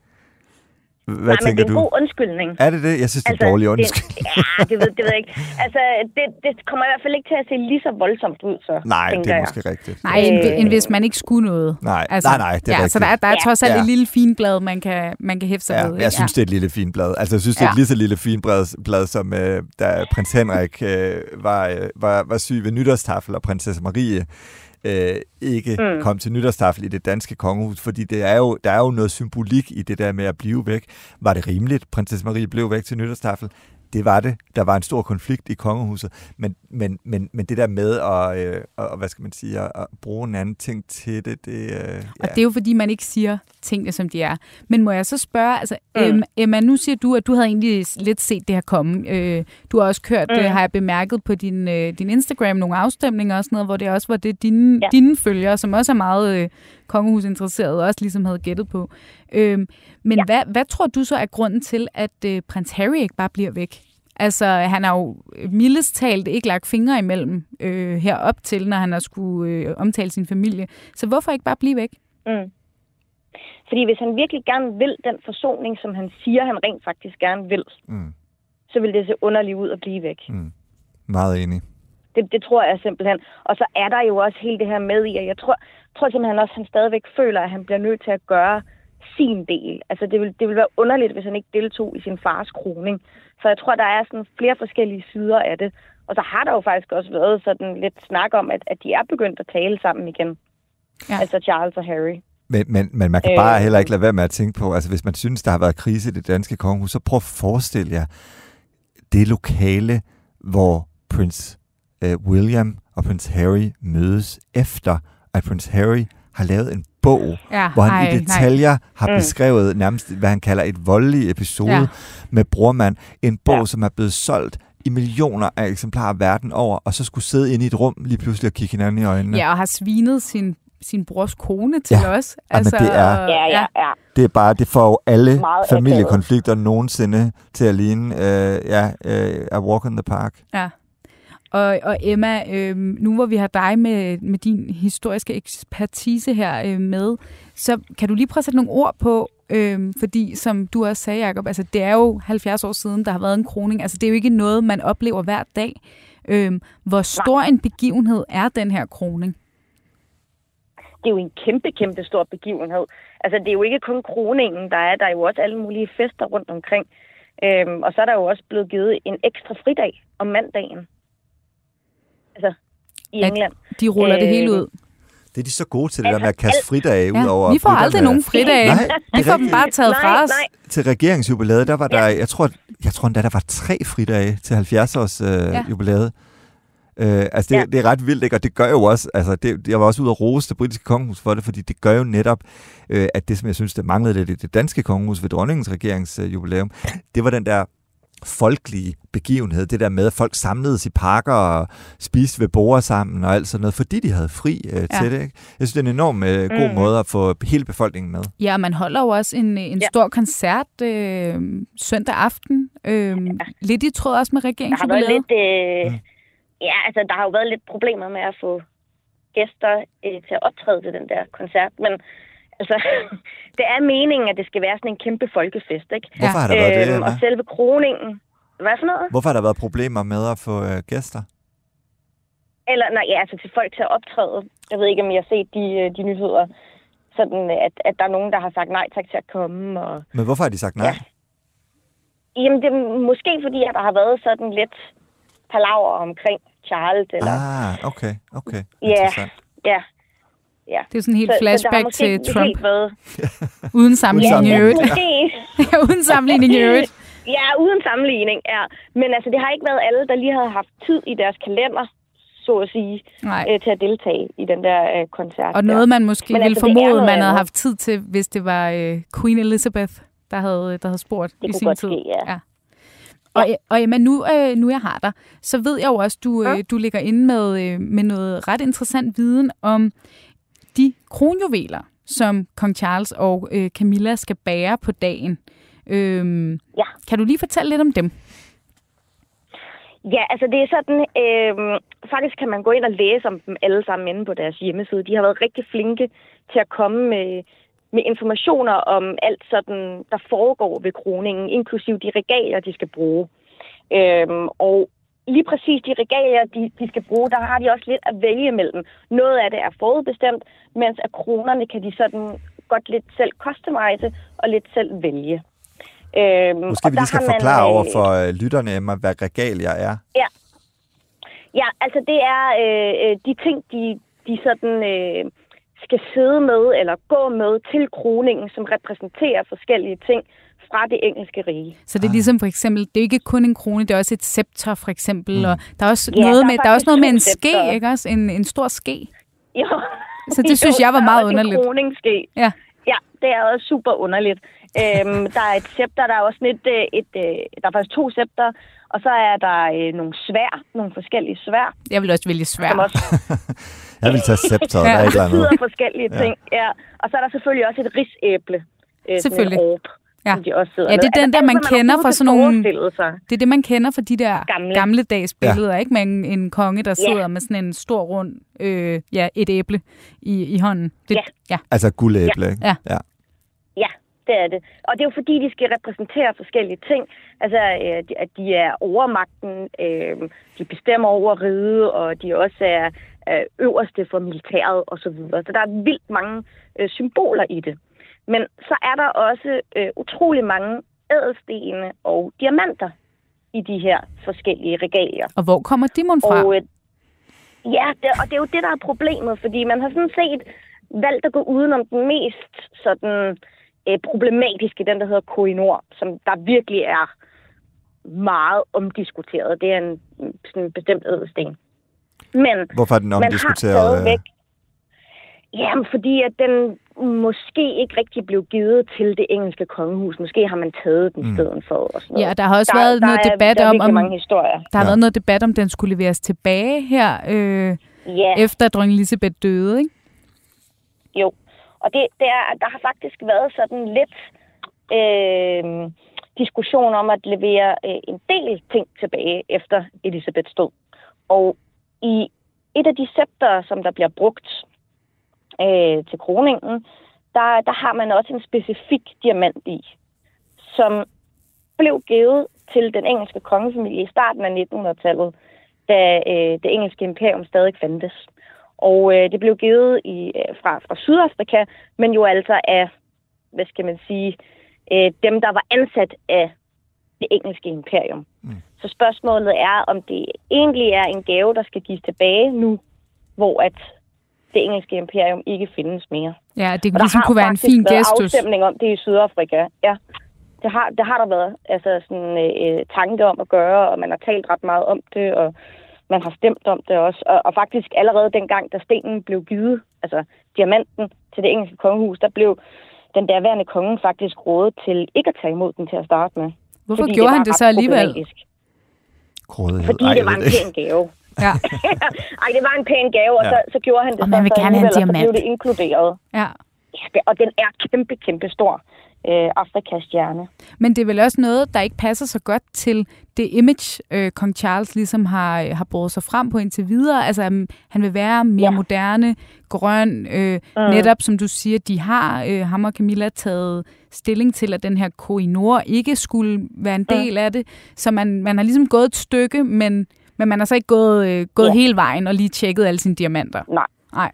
Hvad Nej, tænker men det er en du? god undskyldning. Er det det? Jeg synes, det er altså, en dårlig undskyldning. Det, *laughs* ja, det ved, det ved jeg ikke. Altså, det, det kommer i hvert fald ikke til at se lige så voldsomt ud, så Nej, det er måske jeg. rigtigt. Nej, end, end hvis man ikke skulle noget. Nej, altså, nej, nej, det er ja, rigtigt. Så der er, der er trods alt ja. et lille finblad, man kan, man kan hæfte sig ja, ved. Ikke? Jeg synes, det er et lille finblad. Altså, jeg synes, det er ja. et lige så lille finblad, blad, som øh, da prins Henrik øh, var, øh, var, var syg ved nytårstafel, og prinsesse Marie øh, ikke mm. kom til nytårstafel i det danske kongehus, fordi det er jo, der er jo noget symbolik i det der med at blive væk. Var det rimeligt, prinsesse Marie blev væk til nytårstafel? Det var det. Der var en stor konflikt i kongehuset, men, men, men, men det der med at, øh, og, hvad skal man sige, at, at bruge en anden ting til det, det øh, ja. Og det er jo fordi, man ikke siger tingene, som de er. Men må jeg så spørge, altså mm. Emma, nu siger du, at du havde egentlig lidt set det her komme. Øh, du har også kørt, mm. har jeg bemærket på din, øh, din Instagram, nogle afstemninger og sådan noget, hvor det også var det, dine, ja. dine følgere, som også er meget øh, kongehusinteresserede, også ligesom havde gættet på. Øh, men ja. hvad, hvad tror du så er grunden til, at øh, prins Harry ikke bare bliver væk? Altså, han har jo mildest talt ikke lagt fingre imellem øh, herop til, når han har skulle øh, omtale sin familie. Så hvorfor ikke bare blive væk? Mm. Fordi hvis han virkelig gerne vil den forsoning, som han siger, han rent faktisk gerne vil, Mm. så vil det se underligt ud at blive væk. Mm. Meget enig. Det, det tror jeg simpelthen. Og så er der jo også hele det her med i, at jeg tror, tror simpelthen også, at han stadigvæk føler, at han bliver nødt til at gøre sin del. Altså det vil, det vil være underligt, hvis han ikke deltog i sin fars kroning. Så jeg tror, der er sådan flere forskellige sider af det. Og så har der jo faktisk også været sådan lidt snak om, at, at de er begyndt at tale sammen igen. Ja. Altså Charles og Harry. Men, men, men man kan bare Øh. heller ikke lade være med at tænke på, altså hvis man synes, der har været krise i det danske kongehus, så prøv at forestille jer det lokale, hvor prins øh, William og prins Harry mødes efter, at prins Harry har lavet en bog, Ja, hvor han ej, i detaljer har Mm. beskrevet nærmest, hvad han kalder et voldelig episode Ja. med brormand. En bog, Ja. som er blevet solgt i millioner af eksemplarer verden over, og så skulle sidde inde i et rum lige pludselig og kigge hinanden i øjnene. Ja, og har svinet sin, sin brors kone til Ja. os. Altså, Jamen, det er- Ja, ja, ja. Det er bare, det får jo alle Meget familiekonflikter nogensinde til at ligne øh, ja, øh, A Walk in the Park. Ja. Og, og Emma, øh, nu hvor vi har dig med, med din historiske ekspertise her øh, med, så kan du lige prøve at sætte nogle ord på, øh, fordi som du også sagde, Jacob, altså det er jo 70 år siden, der har været en kroning. Altså det er jo ikke noget, man oplever hver dag. Øh, hvor stor en begivenhed er den her kroning? det er jo en kæmpe, kæmpe stor begivenhed. Altså, det er jo ikke kun kroningen, der er. Der er jo også alle mulige fester rundt omkring. Øhm, og så er der jo også blevet givet en ekstra fridag om mandagen. Altså, i At- England. De ruller øh, det hele Øh, ud. Det er de så gode til, det Altså, der med at kaste fridage ud Ja, over vi får aldrig nogen fridage. Nej, Vi får dem bare taget nej, fra os. nej, Til regeringsjubilæet, der var der, jeg tror, jeg tror endda, der var tre fridage til 70 års øh, Ja. jubilæet. Øh, altså det, Ja. det er ret vildt, ikke? og det gør jo også, altså det, jeg var også ude at rose det britiske kongehus for det, fordi det gør jo netop, øh, at det, som jeg synes, der manglede lidt i det danske kongehus ved dronningens regeringsjubilæum, det var den der folkelige begivenhed, det der med, at folk samledes i parker og spiste ved bord sammen og alt sådan noget, fordi de havde fri øh, Ja. ja. til det. Ikke? Jeg synes, det er en enorm øh, god Mhm. måde at få hele befolkningen med. Ja, man holder jo også en, en Ja. stor koncert øh, søndag aften. Øh, lidt i tråd også med der har været lidt... Øh, Mm. Ja, altså, der har jo været lidt problemer med at få gæster øh, til at optræde til den der koncert. Men altså, det er meningen, at det skal være sådan en kæmpe folkefest, ikke? Hvorfor har der været det, Øhm, og selve kroningen... Hvad for noget? Hvorfor har der været problemer med at få øh, gæster? Eller, nej, ja, altså til folk til at optræde. Jeg ved ikke, om I har set de, øh, de nyheder. Sådan, at, at der er nogen, der har sagt nej tak til at komme. Og... Men hvorfor har de sagt nej? Ja. Jamen, det er måske fordi, at der har været sådan lidt palaver omkring Charles. Eller... Ah, okay, okay. Ja. Ja, ja. Det er sådan en helt Så- så flashback måske til ikke Trump. *laughs* Uden sammenligning i *laughs* ja, øvrigt. Uden sammenligning i øvrigt. Ja, uden sammenligning, ja. Men altså, det har ikke været alle, der lige havde haft tid i deres kalender, så at sige, Nej. øh, til at deltage i den der øh, koncert. Og der. noget, man måske Men ville altså, formode, man havde haft tid til, hvis det var øh, Queen Elizabeth, der havde, der havde spurgt Det i kunne sin godt tid. ske, ja. Og, og Emma, nu, øh, nu jeg har dig, så ved jeg jo også, du, Ja. øh, du ligger inde med, øh, med noget ret interessant viden om de kronjuveler, som kong Charles og øh, Camilla skal bære på dagen. Øhm, Ja. Kan du lige fortælle lidt om dem? Ja, altså det er sådan, øh, faktisk kan man gå ind og læse om dem alle sammen inde på deres hjemmeside. De har været rigtig flinke til at komme med, med informationer om alt sådan, der foregår ved kroningen, inklusiv de regalier, de skal bruge. Øh, og lige præcis de regalier, de, de skal bruge, der har de også lidt at vælge mellem. Noget af det er forudbestemt, mens af kronerne kan de sådan godt lidt selv customize og lidt selv vælge. Øhm, Måske vi lige skal har man, forklare over øh, for øh, lytterne, Emma, hvad regalier er. Ja, altså det er øh, øh, de ting, de, de sådan øh, skal sidde med eller gå med til kroningen, som repræsenterer forskellige ting fra det engelske rige. Så det er ligesom for eksempel, det er ikke kun en krone, det er også et scepter for eksempel, mm. og der er også Ja, noget der er med, der er også noget med en ske, ikke også? En, en stor ske. Jo. Så det *laughs* synes jeg var meget også en underligt. kroningsske. Ja. Ja, det er også super underligt. øhm, *laughs* der er et scepter, der er også sådan et, øh, et, øh, der er faktisk to scepter, og så er der øh, nogle svær, nogle forskellige svær, Jeg vil også vælge svær. også *laughs* Jeg vil tage scepteret, Ja. der er et eller andet. forskellige ting. Ja. Og så er der selvfølgelig også et risæble. Øh, sådan en Selvfølgelig. orb, Ja. som de også sidder Ja, det er med. den der, alt, man hvad kender fra sådan nogle-. Det er det, man kender fra de der gamle, Gamle. dags billeder, ikke? Med en, en konge, der sidder med sådan en stor rund, øh, ja, et æble i, i hånden. Det, Ja. ja. Altså guldæble, ikke? Ja. ja. det er det. Og det er jo fordi, de skal repræsentere forskellige ting. Altså, øh, at de er overmagten, øh, de bestemmer over ride, og de også er øverste for militæret osv. Så, videre. så der er vildt mange øh, symboler i det. Men så er der også øh, utrolig mange ædelstene og diamanter i de her forskellige regalier. Og hvor kommer de mon fra? Og, øh, ja, det, og det er jo det, der er problemet, fordi man har sådan set valgt at gå udenom den mest sådan øh, problematiske, den der hedder Koinor, som der virkelig er meget omdiskuteret. Det er en sådan bestemt ædelsten. Men Hvorfor er den omdiskuteret? Man har Jamen, fordi at den måske ikke rigtig blev givet til det engelske kongehus. Måske har man taget den mm. stedet for. Og sådan noget. Ja, der har også der, været der noget er, debat der om, om mange historier. Der har ja. været noget debat om, den skulle leveres tilbage her, øh, ja. efter dronning Elisabeth døde, ikke? Jo, og det, det er, der har faktisk været sådan lidt øh, diskussion om at levere øh, en del ting tilbage efter Elisabeths død. Og i et af de scepter, som der bliver brugt øh, til kroningen, der, der har man også en specifik diamant i, som blev givet til den engelske kongefamilie i starten af 1900-tallet, da øh, det engelske imperium stadig fandtes. Og øh, det blev givet i, øh, fra, fra Sydafrika, men jo altså af, hvad skal man sige, øh, dem, der var ansat af det engelske imperium. Mm. Så spørgsmålet er, om det egentlig er en gave, der skal gives tilbage nu, hvor at det engelske imperium ikke findes mere. Ja, det kunne ligesom kunne være en fin gestus. afstemning om det i Sydafrika. Ja, det har, det har der været altså sådan, øh, tanke om at gøre, og man har talt ret meget om det, og man har stemt om det også. Og, og faktisk allerede dengang, da stenen blev givet, altså diamanten til det engelske kongehus, der blev den derværende konge faktisk rådet til ikke at tage imod den til at starte med. Hvorfor gjorde det han det så alligevel? Grådighed. Fordi Ej, det var en pæn gave. Ja. *laughs* Ej, det var en pæn gave, og ja. så, så gjorde han det. Og man vil gerne have en diamant. Så blev det inkluderet. Ja. ja. Og den er kæmpe, kæmpe stor øh, Afrikas stjerne. Men det er vel også noget, der ikke passer så godt til det image, øh, kong Charles ligesom har, har båret sig frem på indtil videre. Altså, um, han vil være mere ja. moderne, grøn. Øh, mm. Netop, som du siger, de har, øh, ham og Camilla, taget stilling til, at den her Koinor ikke skulle være en mm. del mm. af det. Så man, man har ligesom gået et stykke, men, men man har så ikke gået, øh, gået ja. hele vejen og lige tjekket alle sine diamanter. Nej. Nej.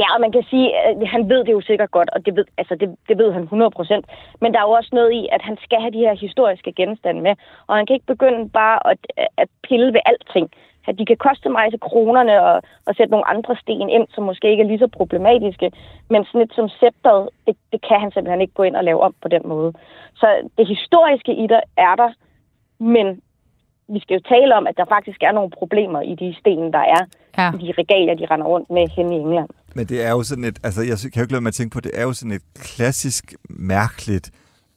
Ja, og man kan sige, at han ved det jo sikkert godt, og det ved, altså det, det ved han 100 procent. Men der er jo også noget i, at han skal have de her historiske genstande med, og han kan ikke begynde bare at, at pille ved alting. At de kan customize kronerne og, og sætte nogle andre sten ind, som måske ikke er lige så problematiske, men sådan lidt som scepteret, det, det kan han simpelthen ikke gå ind og lave om på den måde. Så det historiske i det er der, men vi skal jo tale om, at der faktisk er nogle problemer i de sten, der er ja. i de regalier, de render rundt med hen i England. Men det er jo sådan et, altså jeg kan jo ikke lade mig at tænke på, det er jo sådan et klassisk mærkeligt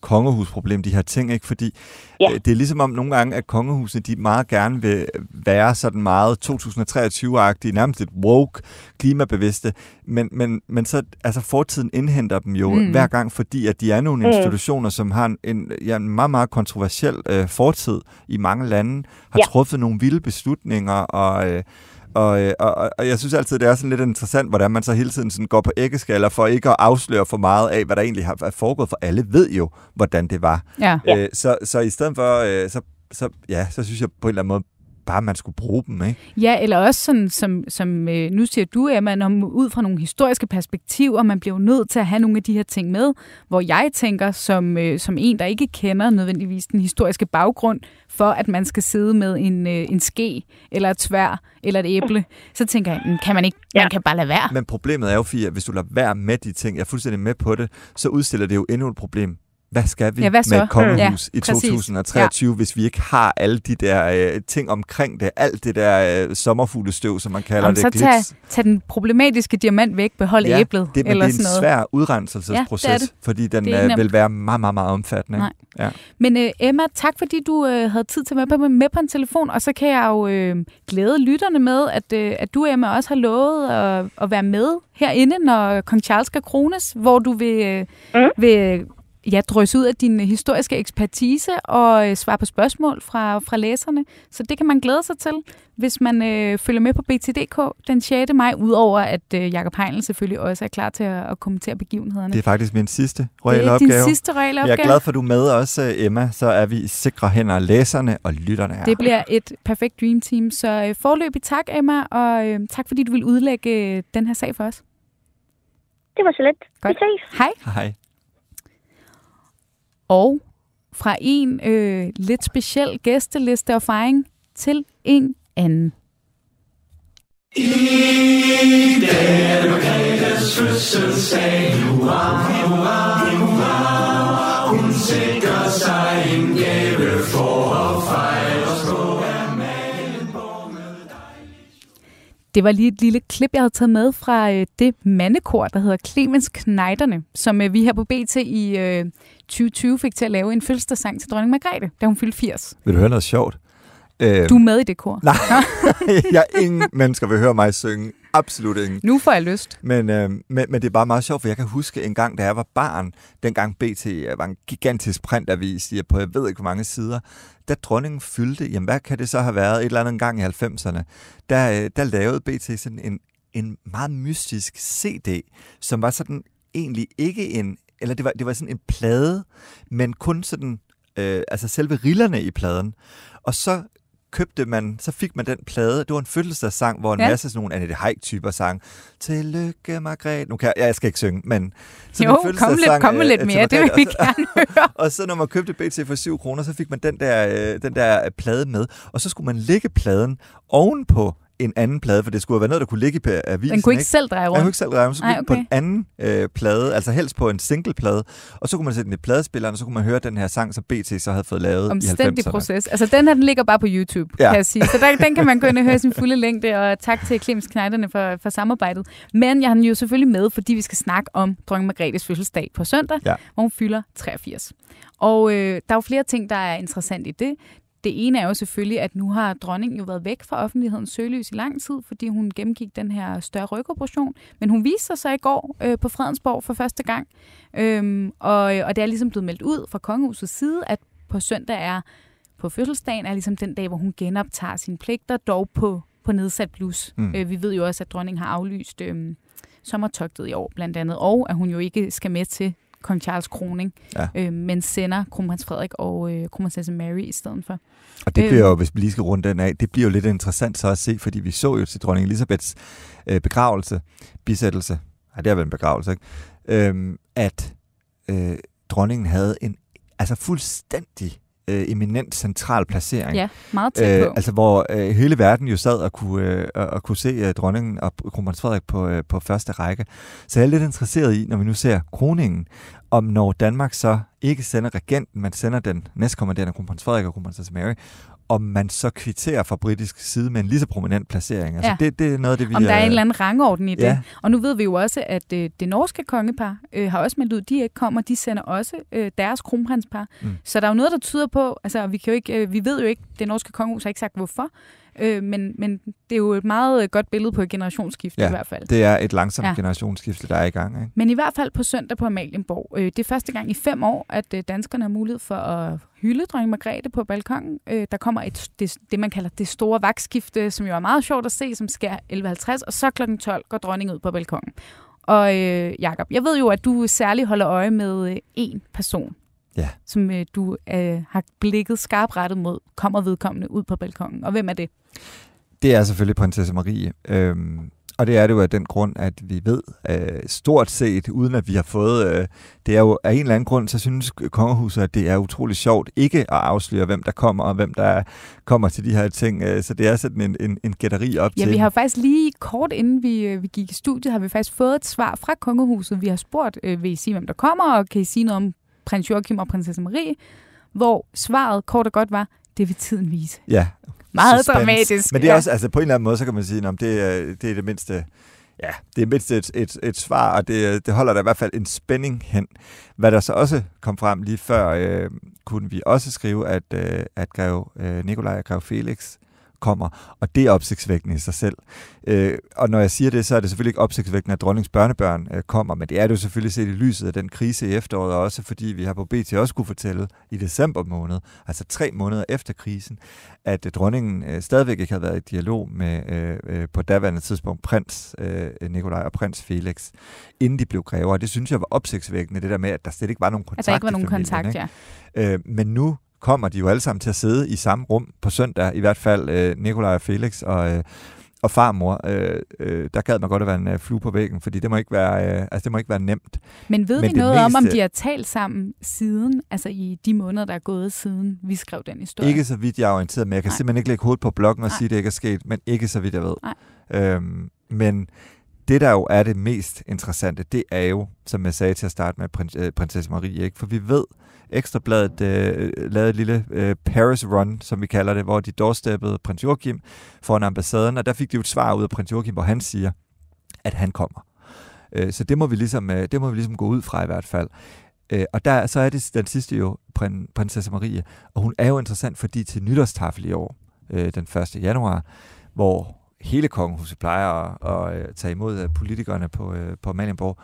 kongehusproblem, de her ting, ikke? Fordi ja. øh, det er ligesom om nogle gange, at kongehusene, de meget gerne vil være sådan meget 2023-agtige, nærmest et woke, klimabevidste, men, men, men så, altså fortiden indhenter dem jo mm. hver gang, fordi at de er nogle mm. institutioner, som har en, en, ja, en meget, meget kontroversiel øh, fortid i mange lande, har ja. truffet nogle vilde beslutninger, og øh, og, øh, og, og jeg synes altid, det er sådan lidt interessant, hvordan man så hele tiden sådan går på æggeskaller for ikke at afsløre for meget af, hvad der egentlig har foregået, for alle ved jo, hvordan det var. Ja. Øh, så, så i stedet for, øh, så, så, ja, så synes jeg på en eller anden måde, bare man skulle bruge dem, ikke? Ja, eller også sådan, som, som øh, nu siger du, at man om, ud fra nogle historiske perspektiver, man bliver nødt til at have nogle af de her ting med, hvor jeg tænker, som, øh, som en, der ikke kender nødvendigvis den historiske baggrund, for at man skal sidde med en, øh, en ske, eller et svær, eller et æble, så tænker jeg, kan man ikke, ja. man kan bare lade være. Men problemet er jo, Fia, hvis du lader være med de ting, jeg er fuldstændig med på det, så udstiller det jo endnu et problem hvad skal vi ja, hvad med et kongehus ja, i 2023, ja. hvis vi ikke har alle de der øh, ting omkring det, alt det der øh, sommerfuglestøv, som man kalder Jamen, det. Så tag, tag den problematiske diamant væk, behold ja, æblet. Det, eller det er en noget. svær udrenselsesproces, ja, det det. fordi den øh, vil være meget, meget, meget omfattende. Nej. Ja. Men øh, Emma, tak fordi du øh, havde tid til at være med, med på en telefon, og så kan jeg jo øh, glæde lytterne med, at, øh, at du, Emma, også har lovet at, at være med herinde, når Kong Charles skal krones, hvor du vil, øh, mm. vil ja, drøse ud af din historiske ekspertise og øh, svare på spørgsmål fra, fra læserne. Så det kan man glæde sig til, hvis man øh, følger med på BTDK den 6. maj, udover at øh, Jakob Heinl selvfølgelig også er klar til at, at kommentere begivenhederne. Det er faktisk min sidste royale det er opgave. din sidste royale opgave. Jeg er glad for, at du er med også, Emma. Så er vi i sikre hænder, læserne og lytterne her. Det bliver et perfekt dream team. Så øh, forløbig tak, Emma, og øh, tak fordi du vil udlægge øh, den her sag for os. Det var så let. Godt. Vi ses. Hej. Hej. Og fra en øh, lidt speciel gæsteliste og fejring til en anden. Det var lige et lille klip, jeg havde taget med fra øh, det mandekor, der hedder Clemens Kneiderne, som øh, vi her på BT i øh, 2020 fik til at lave en fødselsdagssang til dronning Margrethe, da hun fyldte 80. Vil du høre noget sjovt? Øh, Du er med i det kor. Nej, *laughs* jeg ingen mennesker vil høre mig synge. Absolut ingen. Nu får jeg lyst. Men, øh, men, men det er bare meget sjovt, for jeg kan huske en gang, da jeg var barn, dengang BT var en gigantisk printavis, jeg på jeg ved ikke hvor mange sider, da dronningen fyldte, jamen hvad kan det så have været, et eller andet gang i 90'erne, der, øh, der lavede BT sådan en, en meget mystisk CD, som var sådan egentlig ikke en, eller det var, det var sådan en plade, men kun sådan, øh, altså selve rillerne i pladen. Og så købte man, så fik man den plade. Det var en fødselsdagssang, hvor en Ja. masse sådan nogle Annette Haik-typer sang. Tillykke, Margrethe. Nu kan jeg, jeg skal ikke synge, men... sådan Jo, kom lidt, kom øh, lidt mere. Det vil vi Og så- gerne høre. *laughs* og så når man købte BT for 7 kroner, så fik man den der, øh, den der øh, plade med. Og så skulle man lægge pladen ovenpå en anden plade, for det skulle være noget, der kunne ligge i avisen. Den kunne ikke selv dreje Man kunne rundt. ikke selv regne, så skulle Ej, ligge på okay. en anden øh, plade, altså helst på en singleplade. Og så kunne man sætte den i pladespilleren, og så kunne man høre den her sang, som BT så havde fået lavet i Omstændig 90'erne. proces. Altså, den her, den ligger bare på YouTube, ja. Kan jeg sige. Så der, den kan man gå ind og høre sin fulde længde, og tak til Clemens Kneiderne for, for samarbejdet. Men jeg har den jo selvfølgelig med, fordi vi skal snakke om dronning Margrethes fødselsdag på søndag, Ja. hvor hun fylder 83. Og øh, der er jo flere ting, der er interessant i det. Det ene er jo selvfølgelig, at nu har dronningen jo været væk fra offentlighedens søgelys i lang tid, fordi hun gennemgik den her større rygoperation. Men hun viste sig så i går øh, på Fredensborg for første gang. Øhm, og, og det er ligesom blevet meldt ud fra kongehusets side, at på søndag er på fødselsdagen er ligesom den dag, hvor hun genoptager sine pligter, dog på, på nedsat blus. Mm. Øh, vi ved jo også, at dronningen har aflyst øh, sommertogtet i år, blandt andet, og at hun jo ikke skal med til kong Charles kroning, Ja. øh, men sender kronprins Frederik og øh, kronprinsesse Mary i stedet for. Og det Øh. bliver jo, hvis vi lige skal runde den af, det bliver jo lidt interessant så at se, fordi vi så jo til dronning Elisabeths øh, begravelse, bisættelse, ja, det er vel en begravelse, ikke? Øhm, at øh, dronningen havde en altså fuldstændig øh, eminent central placering. Ja, meget tæt på. Øh, altså hvor øh, hele verden jo sad og kunne, øh, og, og kunne se øh, dronningen og kronprins Frederik på, øh, på første række. Så jeg er lidt interesseret i, når vi nu ser kroningen, om når Danmark så ikke sender regenten, man sender den næstkommanderende kronprins Frederik og kronprinsesse Mary, om man så kvitterer fra britisk side med en lige så prominent placering. Altså Ja. det, det er noget af det, vi... om der er øh, en eller anden rangorden i det. Ja. Og nu ved vi jo også, at øh, det norske kongepar øh, har også meldt ud, de ikke kommer. De sender også øh, deres kronprinspar. Mm. Så der er jo noget, der tyder på, altså vi, kan jo ikke, øh, vi ved jo ikke, det norske kongehus har ikke sagt hvorfor, øh, men, men det er jo et meget øh, godt billede på et generationsskifte Ja, i hvert fald. Det er et langsomt Ja. generationsskifte, der er i gang. Ikke? Men i hvert fald på søndag på Amalienborg. Øh, det er første gang i fem år, at øh, danskerne har mulighed for at hylde dronning Margrethe på balkongen. Øh, der kommer et, det, det, man kalder det store vagtskifte, som jo er meget sjovt at se, som sker 11.50, og så kl. 12 går dronningen ud på balkongen. Og øh, Jakob, jeg ved jo, at du særligt holder øje med øh, én person, Ja. som øh, du øh, har blikket skarpt rettet mod, kommer vedkommende ud på balkongen. Og hvem er det? Det er selvfølgelig prinsesse Marie. Øhm, og det er det jo af den grund, at vi ved øh, stort set, uden at vi har fået... Øh, det er jo af en eller anden grund, så synes kongehuset, at det er utrolig sjovt ikke at afsløre, hvem der kommer, og hvem der kommer til de her ting. Øh, så det er sådan en, en, en gætteri op Ja, til. vi har faktisk lige kort inden vi, øh, vi gik i studiet, har vi faktisk fået et svar fra kongehuset. Vi har spurgt, øh, vil I sige, hvem der kommer, og kan I sige noget om prins Joachim og prinsesse Marie? Hvor svaret kort og godt var, det vil tiden vise. Ja, Meget suspense. dramatisk. Men det er ja. også, altså på en eller anden måde, så kan man sige, at det, er- det er det mindste... Ja, det er mindst et, et, et svar, og det, det holder der i hvert fald en spænding hen. Hvad der så også kom frem lige før, øh, kunne vi også skrive, at, øh, at greve øh, Nikolaj og greve Felix kommer, og det er opsigtsvækkende i sig selv. Øh, og når jeg siger det, så er det selvfølgelig ikke opsigtsvækkende, at dronningens børnebørn øh, kommer, men det er det jo selvfølgelig set i lyset af den krise i efteråret, og også fordi vi har på BT også kunne fortælle i december måned, altså tre måneder efter krisen, at øh, dronningen øh, stadigvæk ikke havde været i dialog med øh, øh, på daværende tidspunkt prins øh, Nikolaj og prins Felix, inden de blev grever. Det synes jeg var opsigtsvækkende, det der med, at der slet ikke var nogen kontakt At der ikke var nogen familien, kontakt, ikke? ja. Øh, men nu kommer de jo alle sammen til at sidde i samme rum på søndag, i hvert fald øh, Nikolaj og Felix og, øh, og farmor. Øh, øh, der gad man godt at være en øh, flue på væggen, fordi det må ikke være, øh, altså, det må ikke være nemt. Men ved Men vi noget om, om meste- de har talt sammen siden, altså i de måneder, der er gået siden vi skrev den historie? Ikke så vidt jeg er orienteret, men jeg kan Nej. simpelthen ikke lægge hovedet på bloggen og Nej. sige, at det ikke er sket, men ikke så vidt jeg ved. Nej. Øhm, men det, der jo er det mest interessante, det er jo, som jeg sagde til at starte med, prins, øh, prinsesse Marie. Ikke? For vi ved, Ekstrabladet øh, lavede et lille øh, Paris Run, som vi kalder det, hvor de doorsteppede prins Joachim foran ambassaden, og der fik de jo et svar ud af prins Joachim, hvor han siger, at han kommer. Øh, så det må, vi ligesom, øh, det må vi ligesom gå ud fra i hvert fald. Øh, og der, så er det den sidste jo, prin, prinsesse Marie, og hun er jo interessant, fordi til nytårstafel i år, øh, den 1. januar, hvor hele kongehuset plejer at, at, at tage imod øh, politikerne på, øh, på Amalienborg,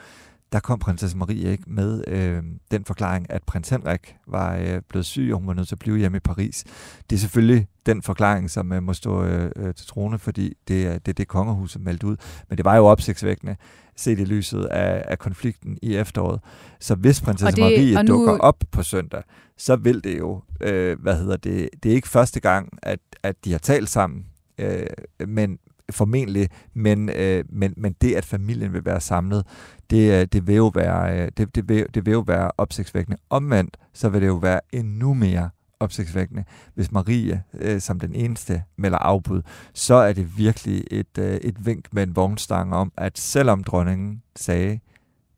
der kom prinsesse Marie ikke med øh, den forklaring, at prins Henrik var øh, blevet syg, og hun var nødt til at blive hjemme i Paris. Det er selvfølgelig den forklaring, som øh, må stå øh, øh, til trone, fordi det er det, det kongehuset meldte ud. Men det var jo opsigtsvækkende set i lyset af, af konflikten i efteråret. Så hvis prinsesse Og det- Marie og nu- dukker op på søndag, så vil det jo, øh, hvad hedder det, det er ikke første gang, at, at de har talt sammen, øh, men formentlig, men, øh, men, men det, at familien vil være samlet, det, øh, det, vil, jo være, øh, det, det, vil, det vil jo være opsigtsvækkende. Omvendt, så vil det jo være endnu mere opsigtsvækkende, hvis Marie øh, som den eneste melder afbud, så er det virkelig et, øh, et vink med en vognstang om, at selvom dronningen sagde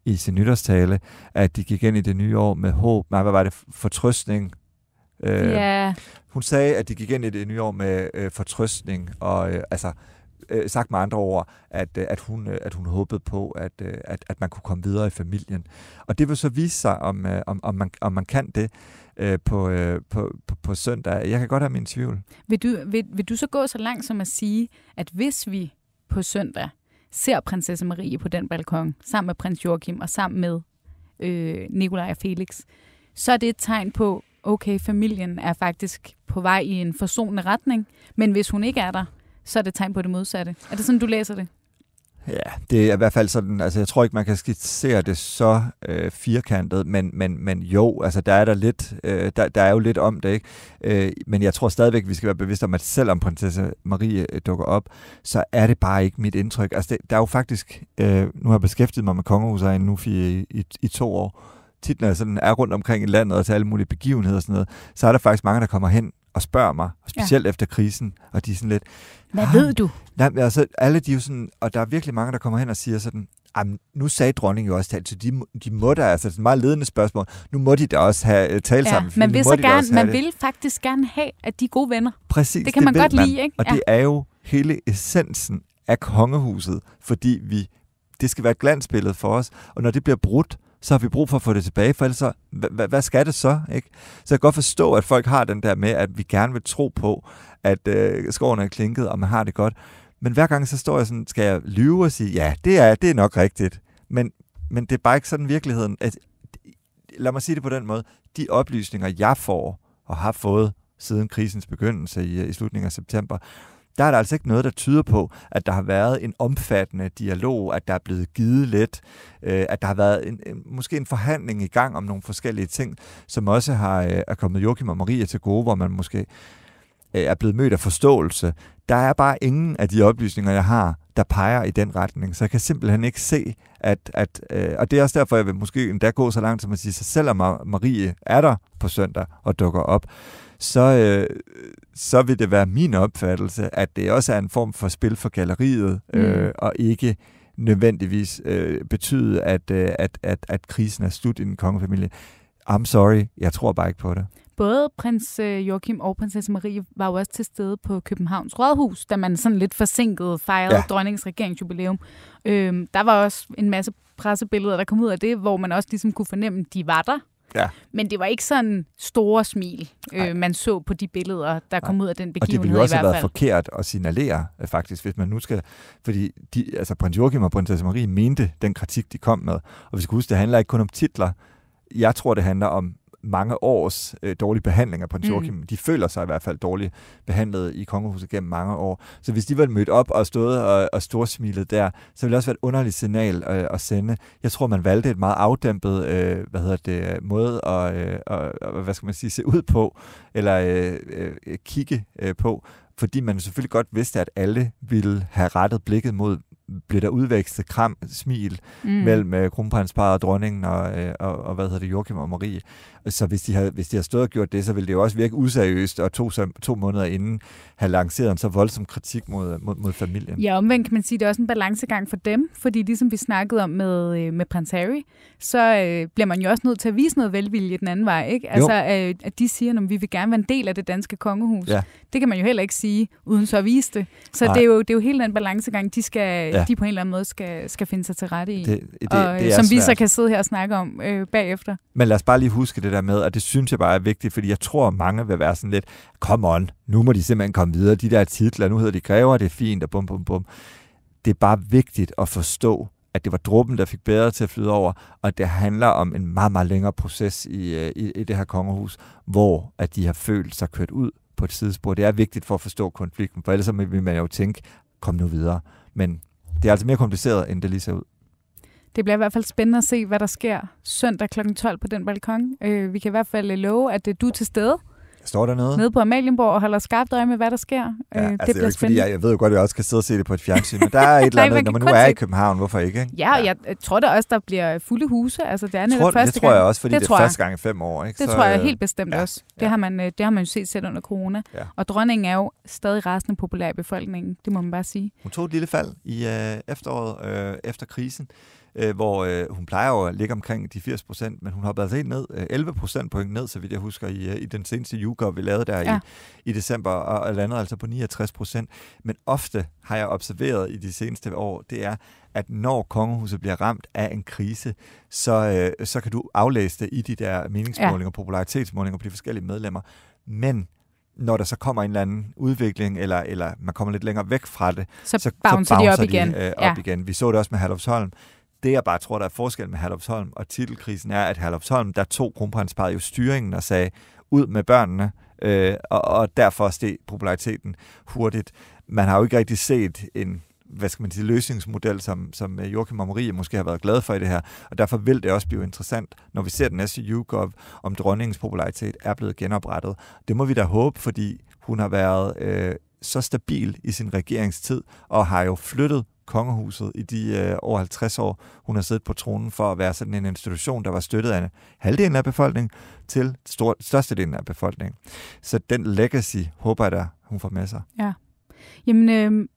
i sin nytårstale, at de gik ind i det nye år med håb, nej, hvad var det, fortrøstning, øh, Ja, hun sagde, at de gik ind i det nye år med øh, fortrøstning, og øh, altså øh, sagt med andre ord, at, øh, at, hun, øh, at hun håbede på, at, øh, at, at man kunne komme videre i familien. Og det vil så vise sig, om, øh, om, om, man, om man kan det øh, på, øh, på, på, på søndag. Jeg kan godt have min tvivl. vil du, vil, vil du så gå så langt som at sige, at hvis vi på søndag ser prinsesse Marie på den balkon, sammen med prins Joachim og sammen med øh, Nikolaj og Felix, så er det et tegn på, okay, familien er faktisk på vej i en forsonende retning, men hvis hun ikke er der, så er det tegn på det modsatte. Er det sådan, du læser det? Ja, det er i hvert fald sådan, altså jeg tror ikke, man kan skitsere det så øh, firkantet, men, men, men jo, altså der er der lidt, øh, der, der er jo lidt om det, ikke? Øh, men jeg tror stadigvæk, vi skal være bevidste om, at selvom prinsesse Marie øh, dukker op, så er det bare ikke mit indtryk. Altså det, der er jo faktisk, øh, nu har jeg beskæftiget mig med kongehuset nu i, i, i to år, tit når jeg sådan er rundt omkring i landet og til alle mulige begivenheder og sådan noget, så er der faktisk mange, der kommer hen og spørger mig, og specielt ja. efter krisen, og de er sådan lidt, Hvad "Ah, ved du? Nej, altså, alle de er jo sådan, og der er virkelig mange, der kommer hen og siger sådan, Jamen, nu sagde dronningen jo også talt, så de, må- de må da, altså det er et meget ledende spørgsmål, nu må de da også have øh, talt Ja, sammen. man vil så gerne, man det. vil faktisk gerne have, at de er gode venner. Præcis, det kan man vil godt lide, ikke? Og Ja. det er jo hele essensen af kongehuset, fordi vi, det skal være et glansbillede for os, og når det bliver brudt, så har vi brug for at få det tilbage, for ellers så, hvad, hvad- skal det så? Ikke? Så jeg kan godt forstå, at folk har den der med, at vi gerne vil tro på, at øh, skoven er klinket, og man har det godt. Men hver gang så står jeg sådan, skal jeg lyve og sige, ja, det er, det er nok rigtigt. Men, men det er bare ikke sådan virkeligheden. At, lad mig sige det på den måde. De oplysninger, jeg får og har fået siden krisens begyndelse i, øh, i slutningen af september, der er der altså ikke noget, der tyder på, at der har været en omfattende dialog, at der er blevet givet lidt, øh, at der har været en, en, måske en forhandling i gang om nogle forskellige ting, som også har øh, er kommet Joachim og Maria til gode, hvor man måske øh, er blevet mødt af forståelse. Der er bare ingen af de oplysninger, jeg har, der peger i den retning. Så jeg kan simpelthen ikke se, at... at øh, og det er også derfor, jeg vil måske endda gå så langt som at sige, så selvom Marie er der på søndag og dukker op, så, øh, så vil det være min opfattelse, at det også er en form for spil for galleriet, øh, Mm. og ikke nødvendigvis øh, betyde, at, øh, at, at, at krisen er slut i den kongefamilie. I'm sorry, jeg tror bare ikke på det. Både prins øh, Joachim og prinsesse Marie var jo også til stede på Københavns Rådhus, da man sådan lidt forsinket fejrede. Ja. dronningens regeringsjubilæum. Øhm, der var også en masse pressebilleder, der kom ud af det, hvor man også ligesom kunne fornemme, at de var der. Ja. Men det var ikke sådan store smil, øh, man så på de billeder, der kom ud af den Og det begivenhed ville jo også i have hvert været fald. forkert at signalere, øh, faktisk, hvis man nu skal... Fordi de, altså, prins Joachim og prinsesse Marie mente den kritik, de kom med. Og vi skal huske, det handler ikke kun om titler. Jeg tror, det handler om mange års øh, dårlig behandling af prins Mm. Joachim. De føler sig i hvert fald dårligt behandlet i kongehuset gennem mange år. Så hvis de var mødt op og stået og, og storsmilet der, så ville det også være et underligt signal øh, at sende. Jeg tror, man valgte et meget afdæmpet øh, hvad hedder det, måde at, øh, og, hvad skal man sige, se ud på, eller øh, øh, kigge øh, på, fordi man selvfølgelig godt vidste, at alle ville have rettet blikket mod, blev der udvekslet kram, smil Mm. mellem øh, kronprinsparet og dronningen og, øh, og, og, hvad hedder det, Joachim og Marie. Så hvis de, havde, hvis de havde stået og gjort det, så ville det jo også virke useriøst, og to, to måneder inden have lanceret en så voldsom kritik mod, mod, mod familien. Ja, omvendt kan man sige, det er også en balancegang for dem, fordi ligesom vi snakkede om med, øh, med prins Harry, så øh, bliver man jo også nødt til at vise noget velvilje den anden vej, ikke? Altså, øh, at de siger, at vi vil gerne være en del af det danske kongehus. Ja. Det kan man jo heller ikke sige, uden så at vise det. Så Nej. det er, jo, det er jo hele den balancegang, de, skal, Ja. de på en eller anden måde skal, skal finde sig til rette i. Det, det, og, øh, det er som vi så svært. kan sidde her og snakke om øh, bagefter. Men lad os bare lige huske det der med, og det synes jeg bare er vigtigt, fordi jeg tror, mange vil være sådan lidt, come on, nu må de simpelthen komme videre, de der titler, nu hedder de grever, det er fint, og bum, bum, bum. Det er bare vigtigt at forstå, at det var dråben, der fik bedre til at flyde over, og at det handler om en meget, meget længere proces i, øh, i, i det her kongehus, hvor at de har følt sig kørt ud på et sidespor. Det er vigtigt for at forstå konflikten, for ellers vil man jo tænke, kom nu videre. Men det er altså mere kompliceret, end det lige ser ud. Det bliver i hvert fald spændende at se, hvad der sker søndag kl. 12 på den balkon. Øh, vi kan i hvert fald øh, love, at øh, du er til stede Står der noget? nede på Amalienborg og holder skarpt øje med, hvad der sker. Ja, øh, altså, det, er jo ikke, fordi jeg, jeg ved jo godt, at jeg også kan sidde og se det på et fjernsyn, men der er *laughs* et eller Nej, andet, man når man nu er se- i København, hvorfor ikke? ikke? Ja, og jeg øh, tror da også, der bliver fulde huse. Altså, det er tror, første det tror jeg også, fordi Det det, er jeg. første gang i fem år. Ikke? Det Så, tror jeg øh, helt bestemt ja, også. Det, ja. har man, øh, det har man jo set selv under corona. Ja. Og dronningen er jo stadig rasende populær i befolkningen. Det må man bare sige. Hun tog et lille fald i øh, efteråret øh, efter krisen, øh, hvor øh, hun plejer jo at ligge omkring de 80 procent, men hun hoppede altså helt ned, øh, 11 procent point ned, så vidt jeg husker, i, øh, i den seneste YouGov, vi lavede der Ja. i, i december, og, og landede altså på 69 procent. Men ofte har jeg observeret i de seneste år, det er, at når kongehuset bliver ramt af en krise, så, øh, så kan du aflæse det i de der meningsmålinger, ja. popularitetsmålinger på de forskellige medlemmer. Men når der så kommer en eller anden udvikling, eller, eller man kommer lidt længere væk fra det, Så, så, bouncer de op igen. De, øh, op ja. igen. Vi så det også med Herlufsholm. Det, jeg bare tror, der er forskel med Herlufsholm og titelkrisen, er, at Herlufsholm, der tog kronprinsparet jo styringen og sagde, ud med børnene, øh, og, og derfor steg populariteten hurtigt. Man har jo ikke rigtig set en hvad skal man sige, løsningsmodel, som, som øh, Joachim og Marie måske har været glade for i det her, og derfor vil det også blive interessant, når vi ser den næste YouGov, om dronningens popularitet er blevet genoprettet. Det må vi da håbe, fordi hun har været øh, så stabil i sin regeringstid, og har jo flyttet kongehuset i de øh, over 50 år, hun har siddet på tronen for at være sådan en institution, der var støttet af halvdelen af befolkningen til stor, størstedelen af befolkningen. Så den legacy håber jeg da, hun får med sig. Ja. Jamen, øh,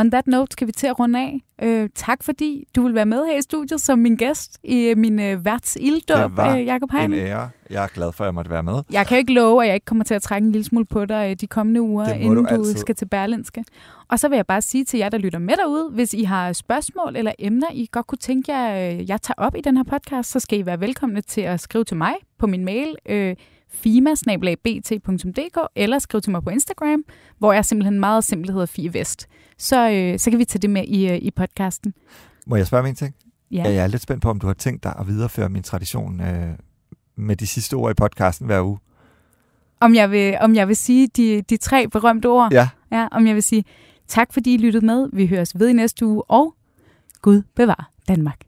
on that note skal vi til at runde af. Øh, tak fordi du vil være med her i studiet som min gæst i øh, min øh, værts ilddåb, øh, Jacob En Hein. ære. Jeg er glad for, at jeg måtte være med. Jeg kan ikke love, at jeg ikke kommer til at trække en lille smule på dig øh, de kommende uger, må inden du du, altid. skal til Berlinske. Og så vil jeg bare sige til jer, der lytter med derude, hvis I har spørgsmål eller emner, I godt kunne tænke jer, øh, jeg tager op i den her podcast, så skal I være velkomne til at skrive til mig på min mail, øh, fima-bt.dk, eller skrive til mig på Instagram, hvor jeg simpelthen meget simpelt hedder Fie Vest. Så, øh, så kan vi tage det med i, øh, i podcasten. Må jeg spørge om en ting? Ja. Jeg er lidt spændt på, om du har tænkt dig at videreføre min tradition øh, med de sidste ord i podcasten hver uge. Om, jeg vil, om jeg vil sige de, de tre berømte ord. Ja. Ja, om jeg vil sige tak, fordi I lyttede med. Vi høres ved i næste uge, og Gud bevar Danmark.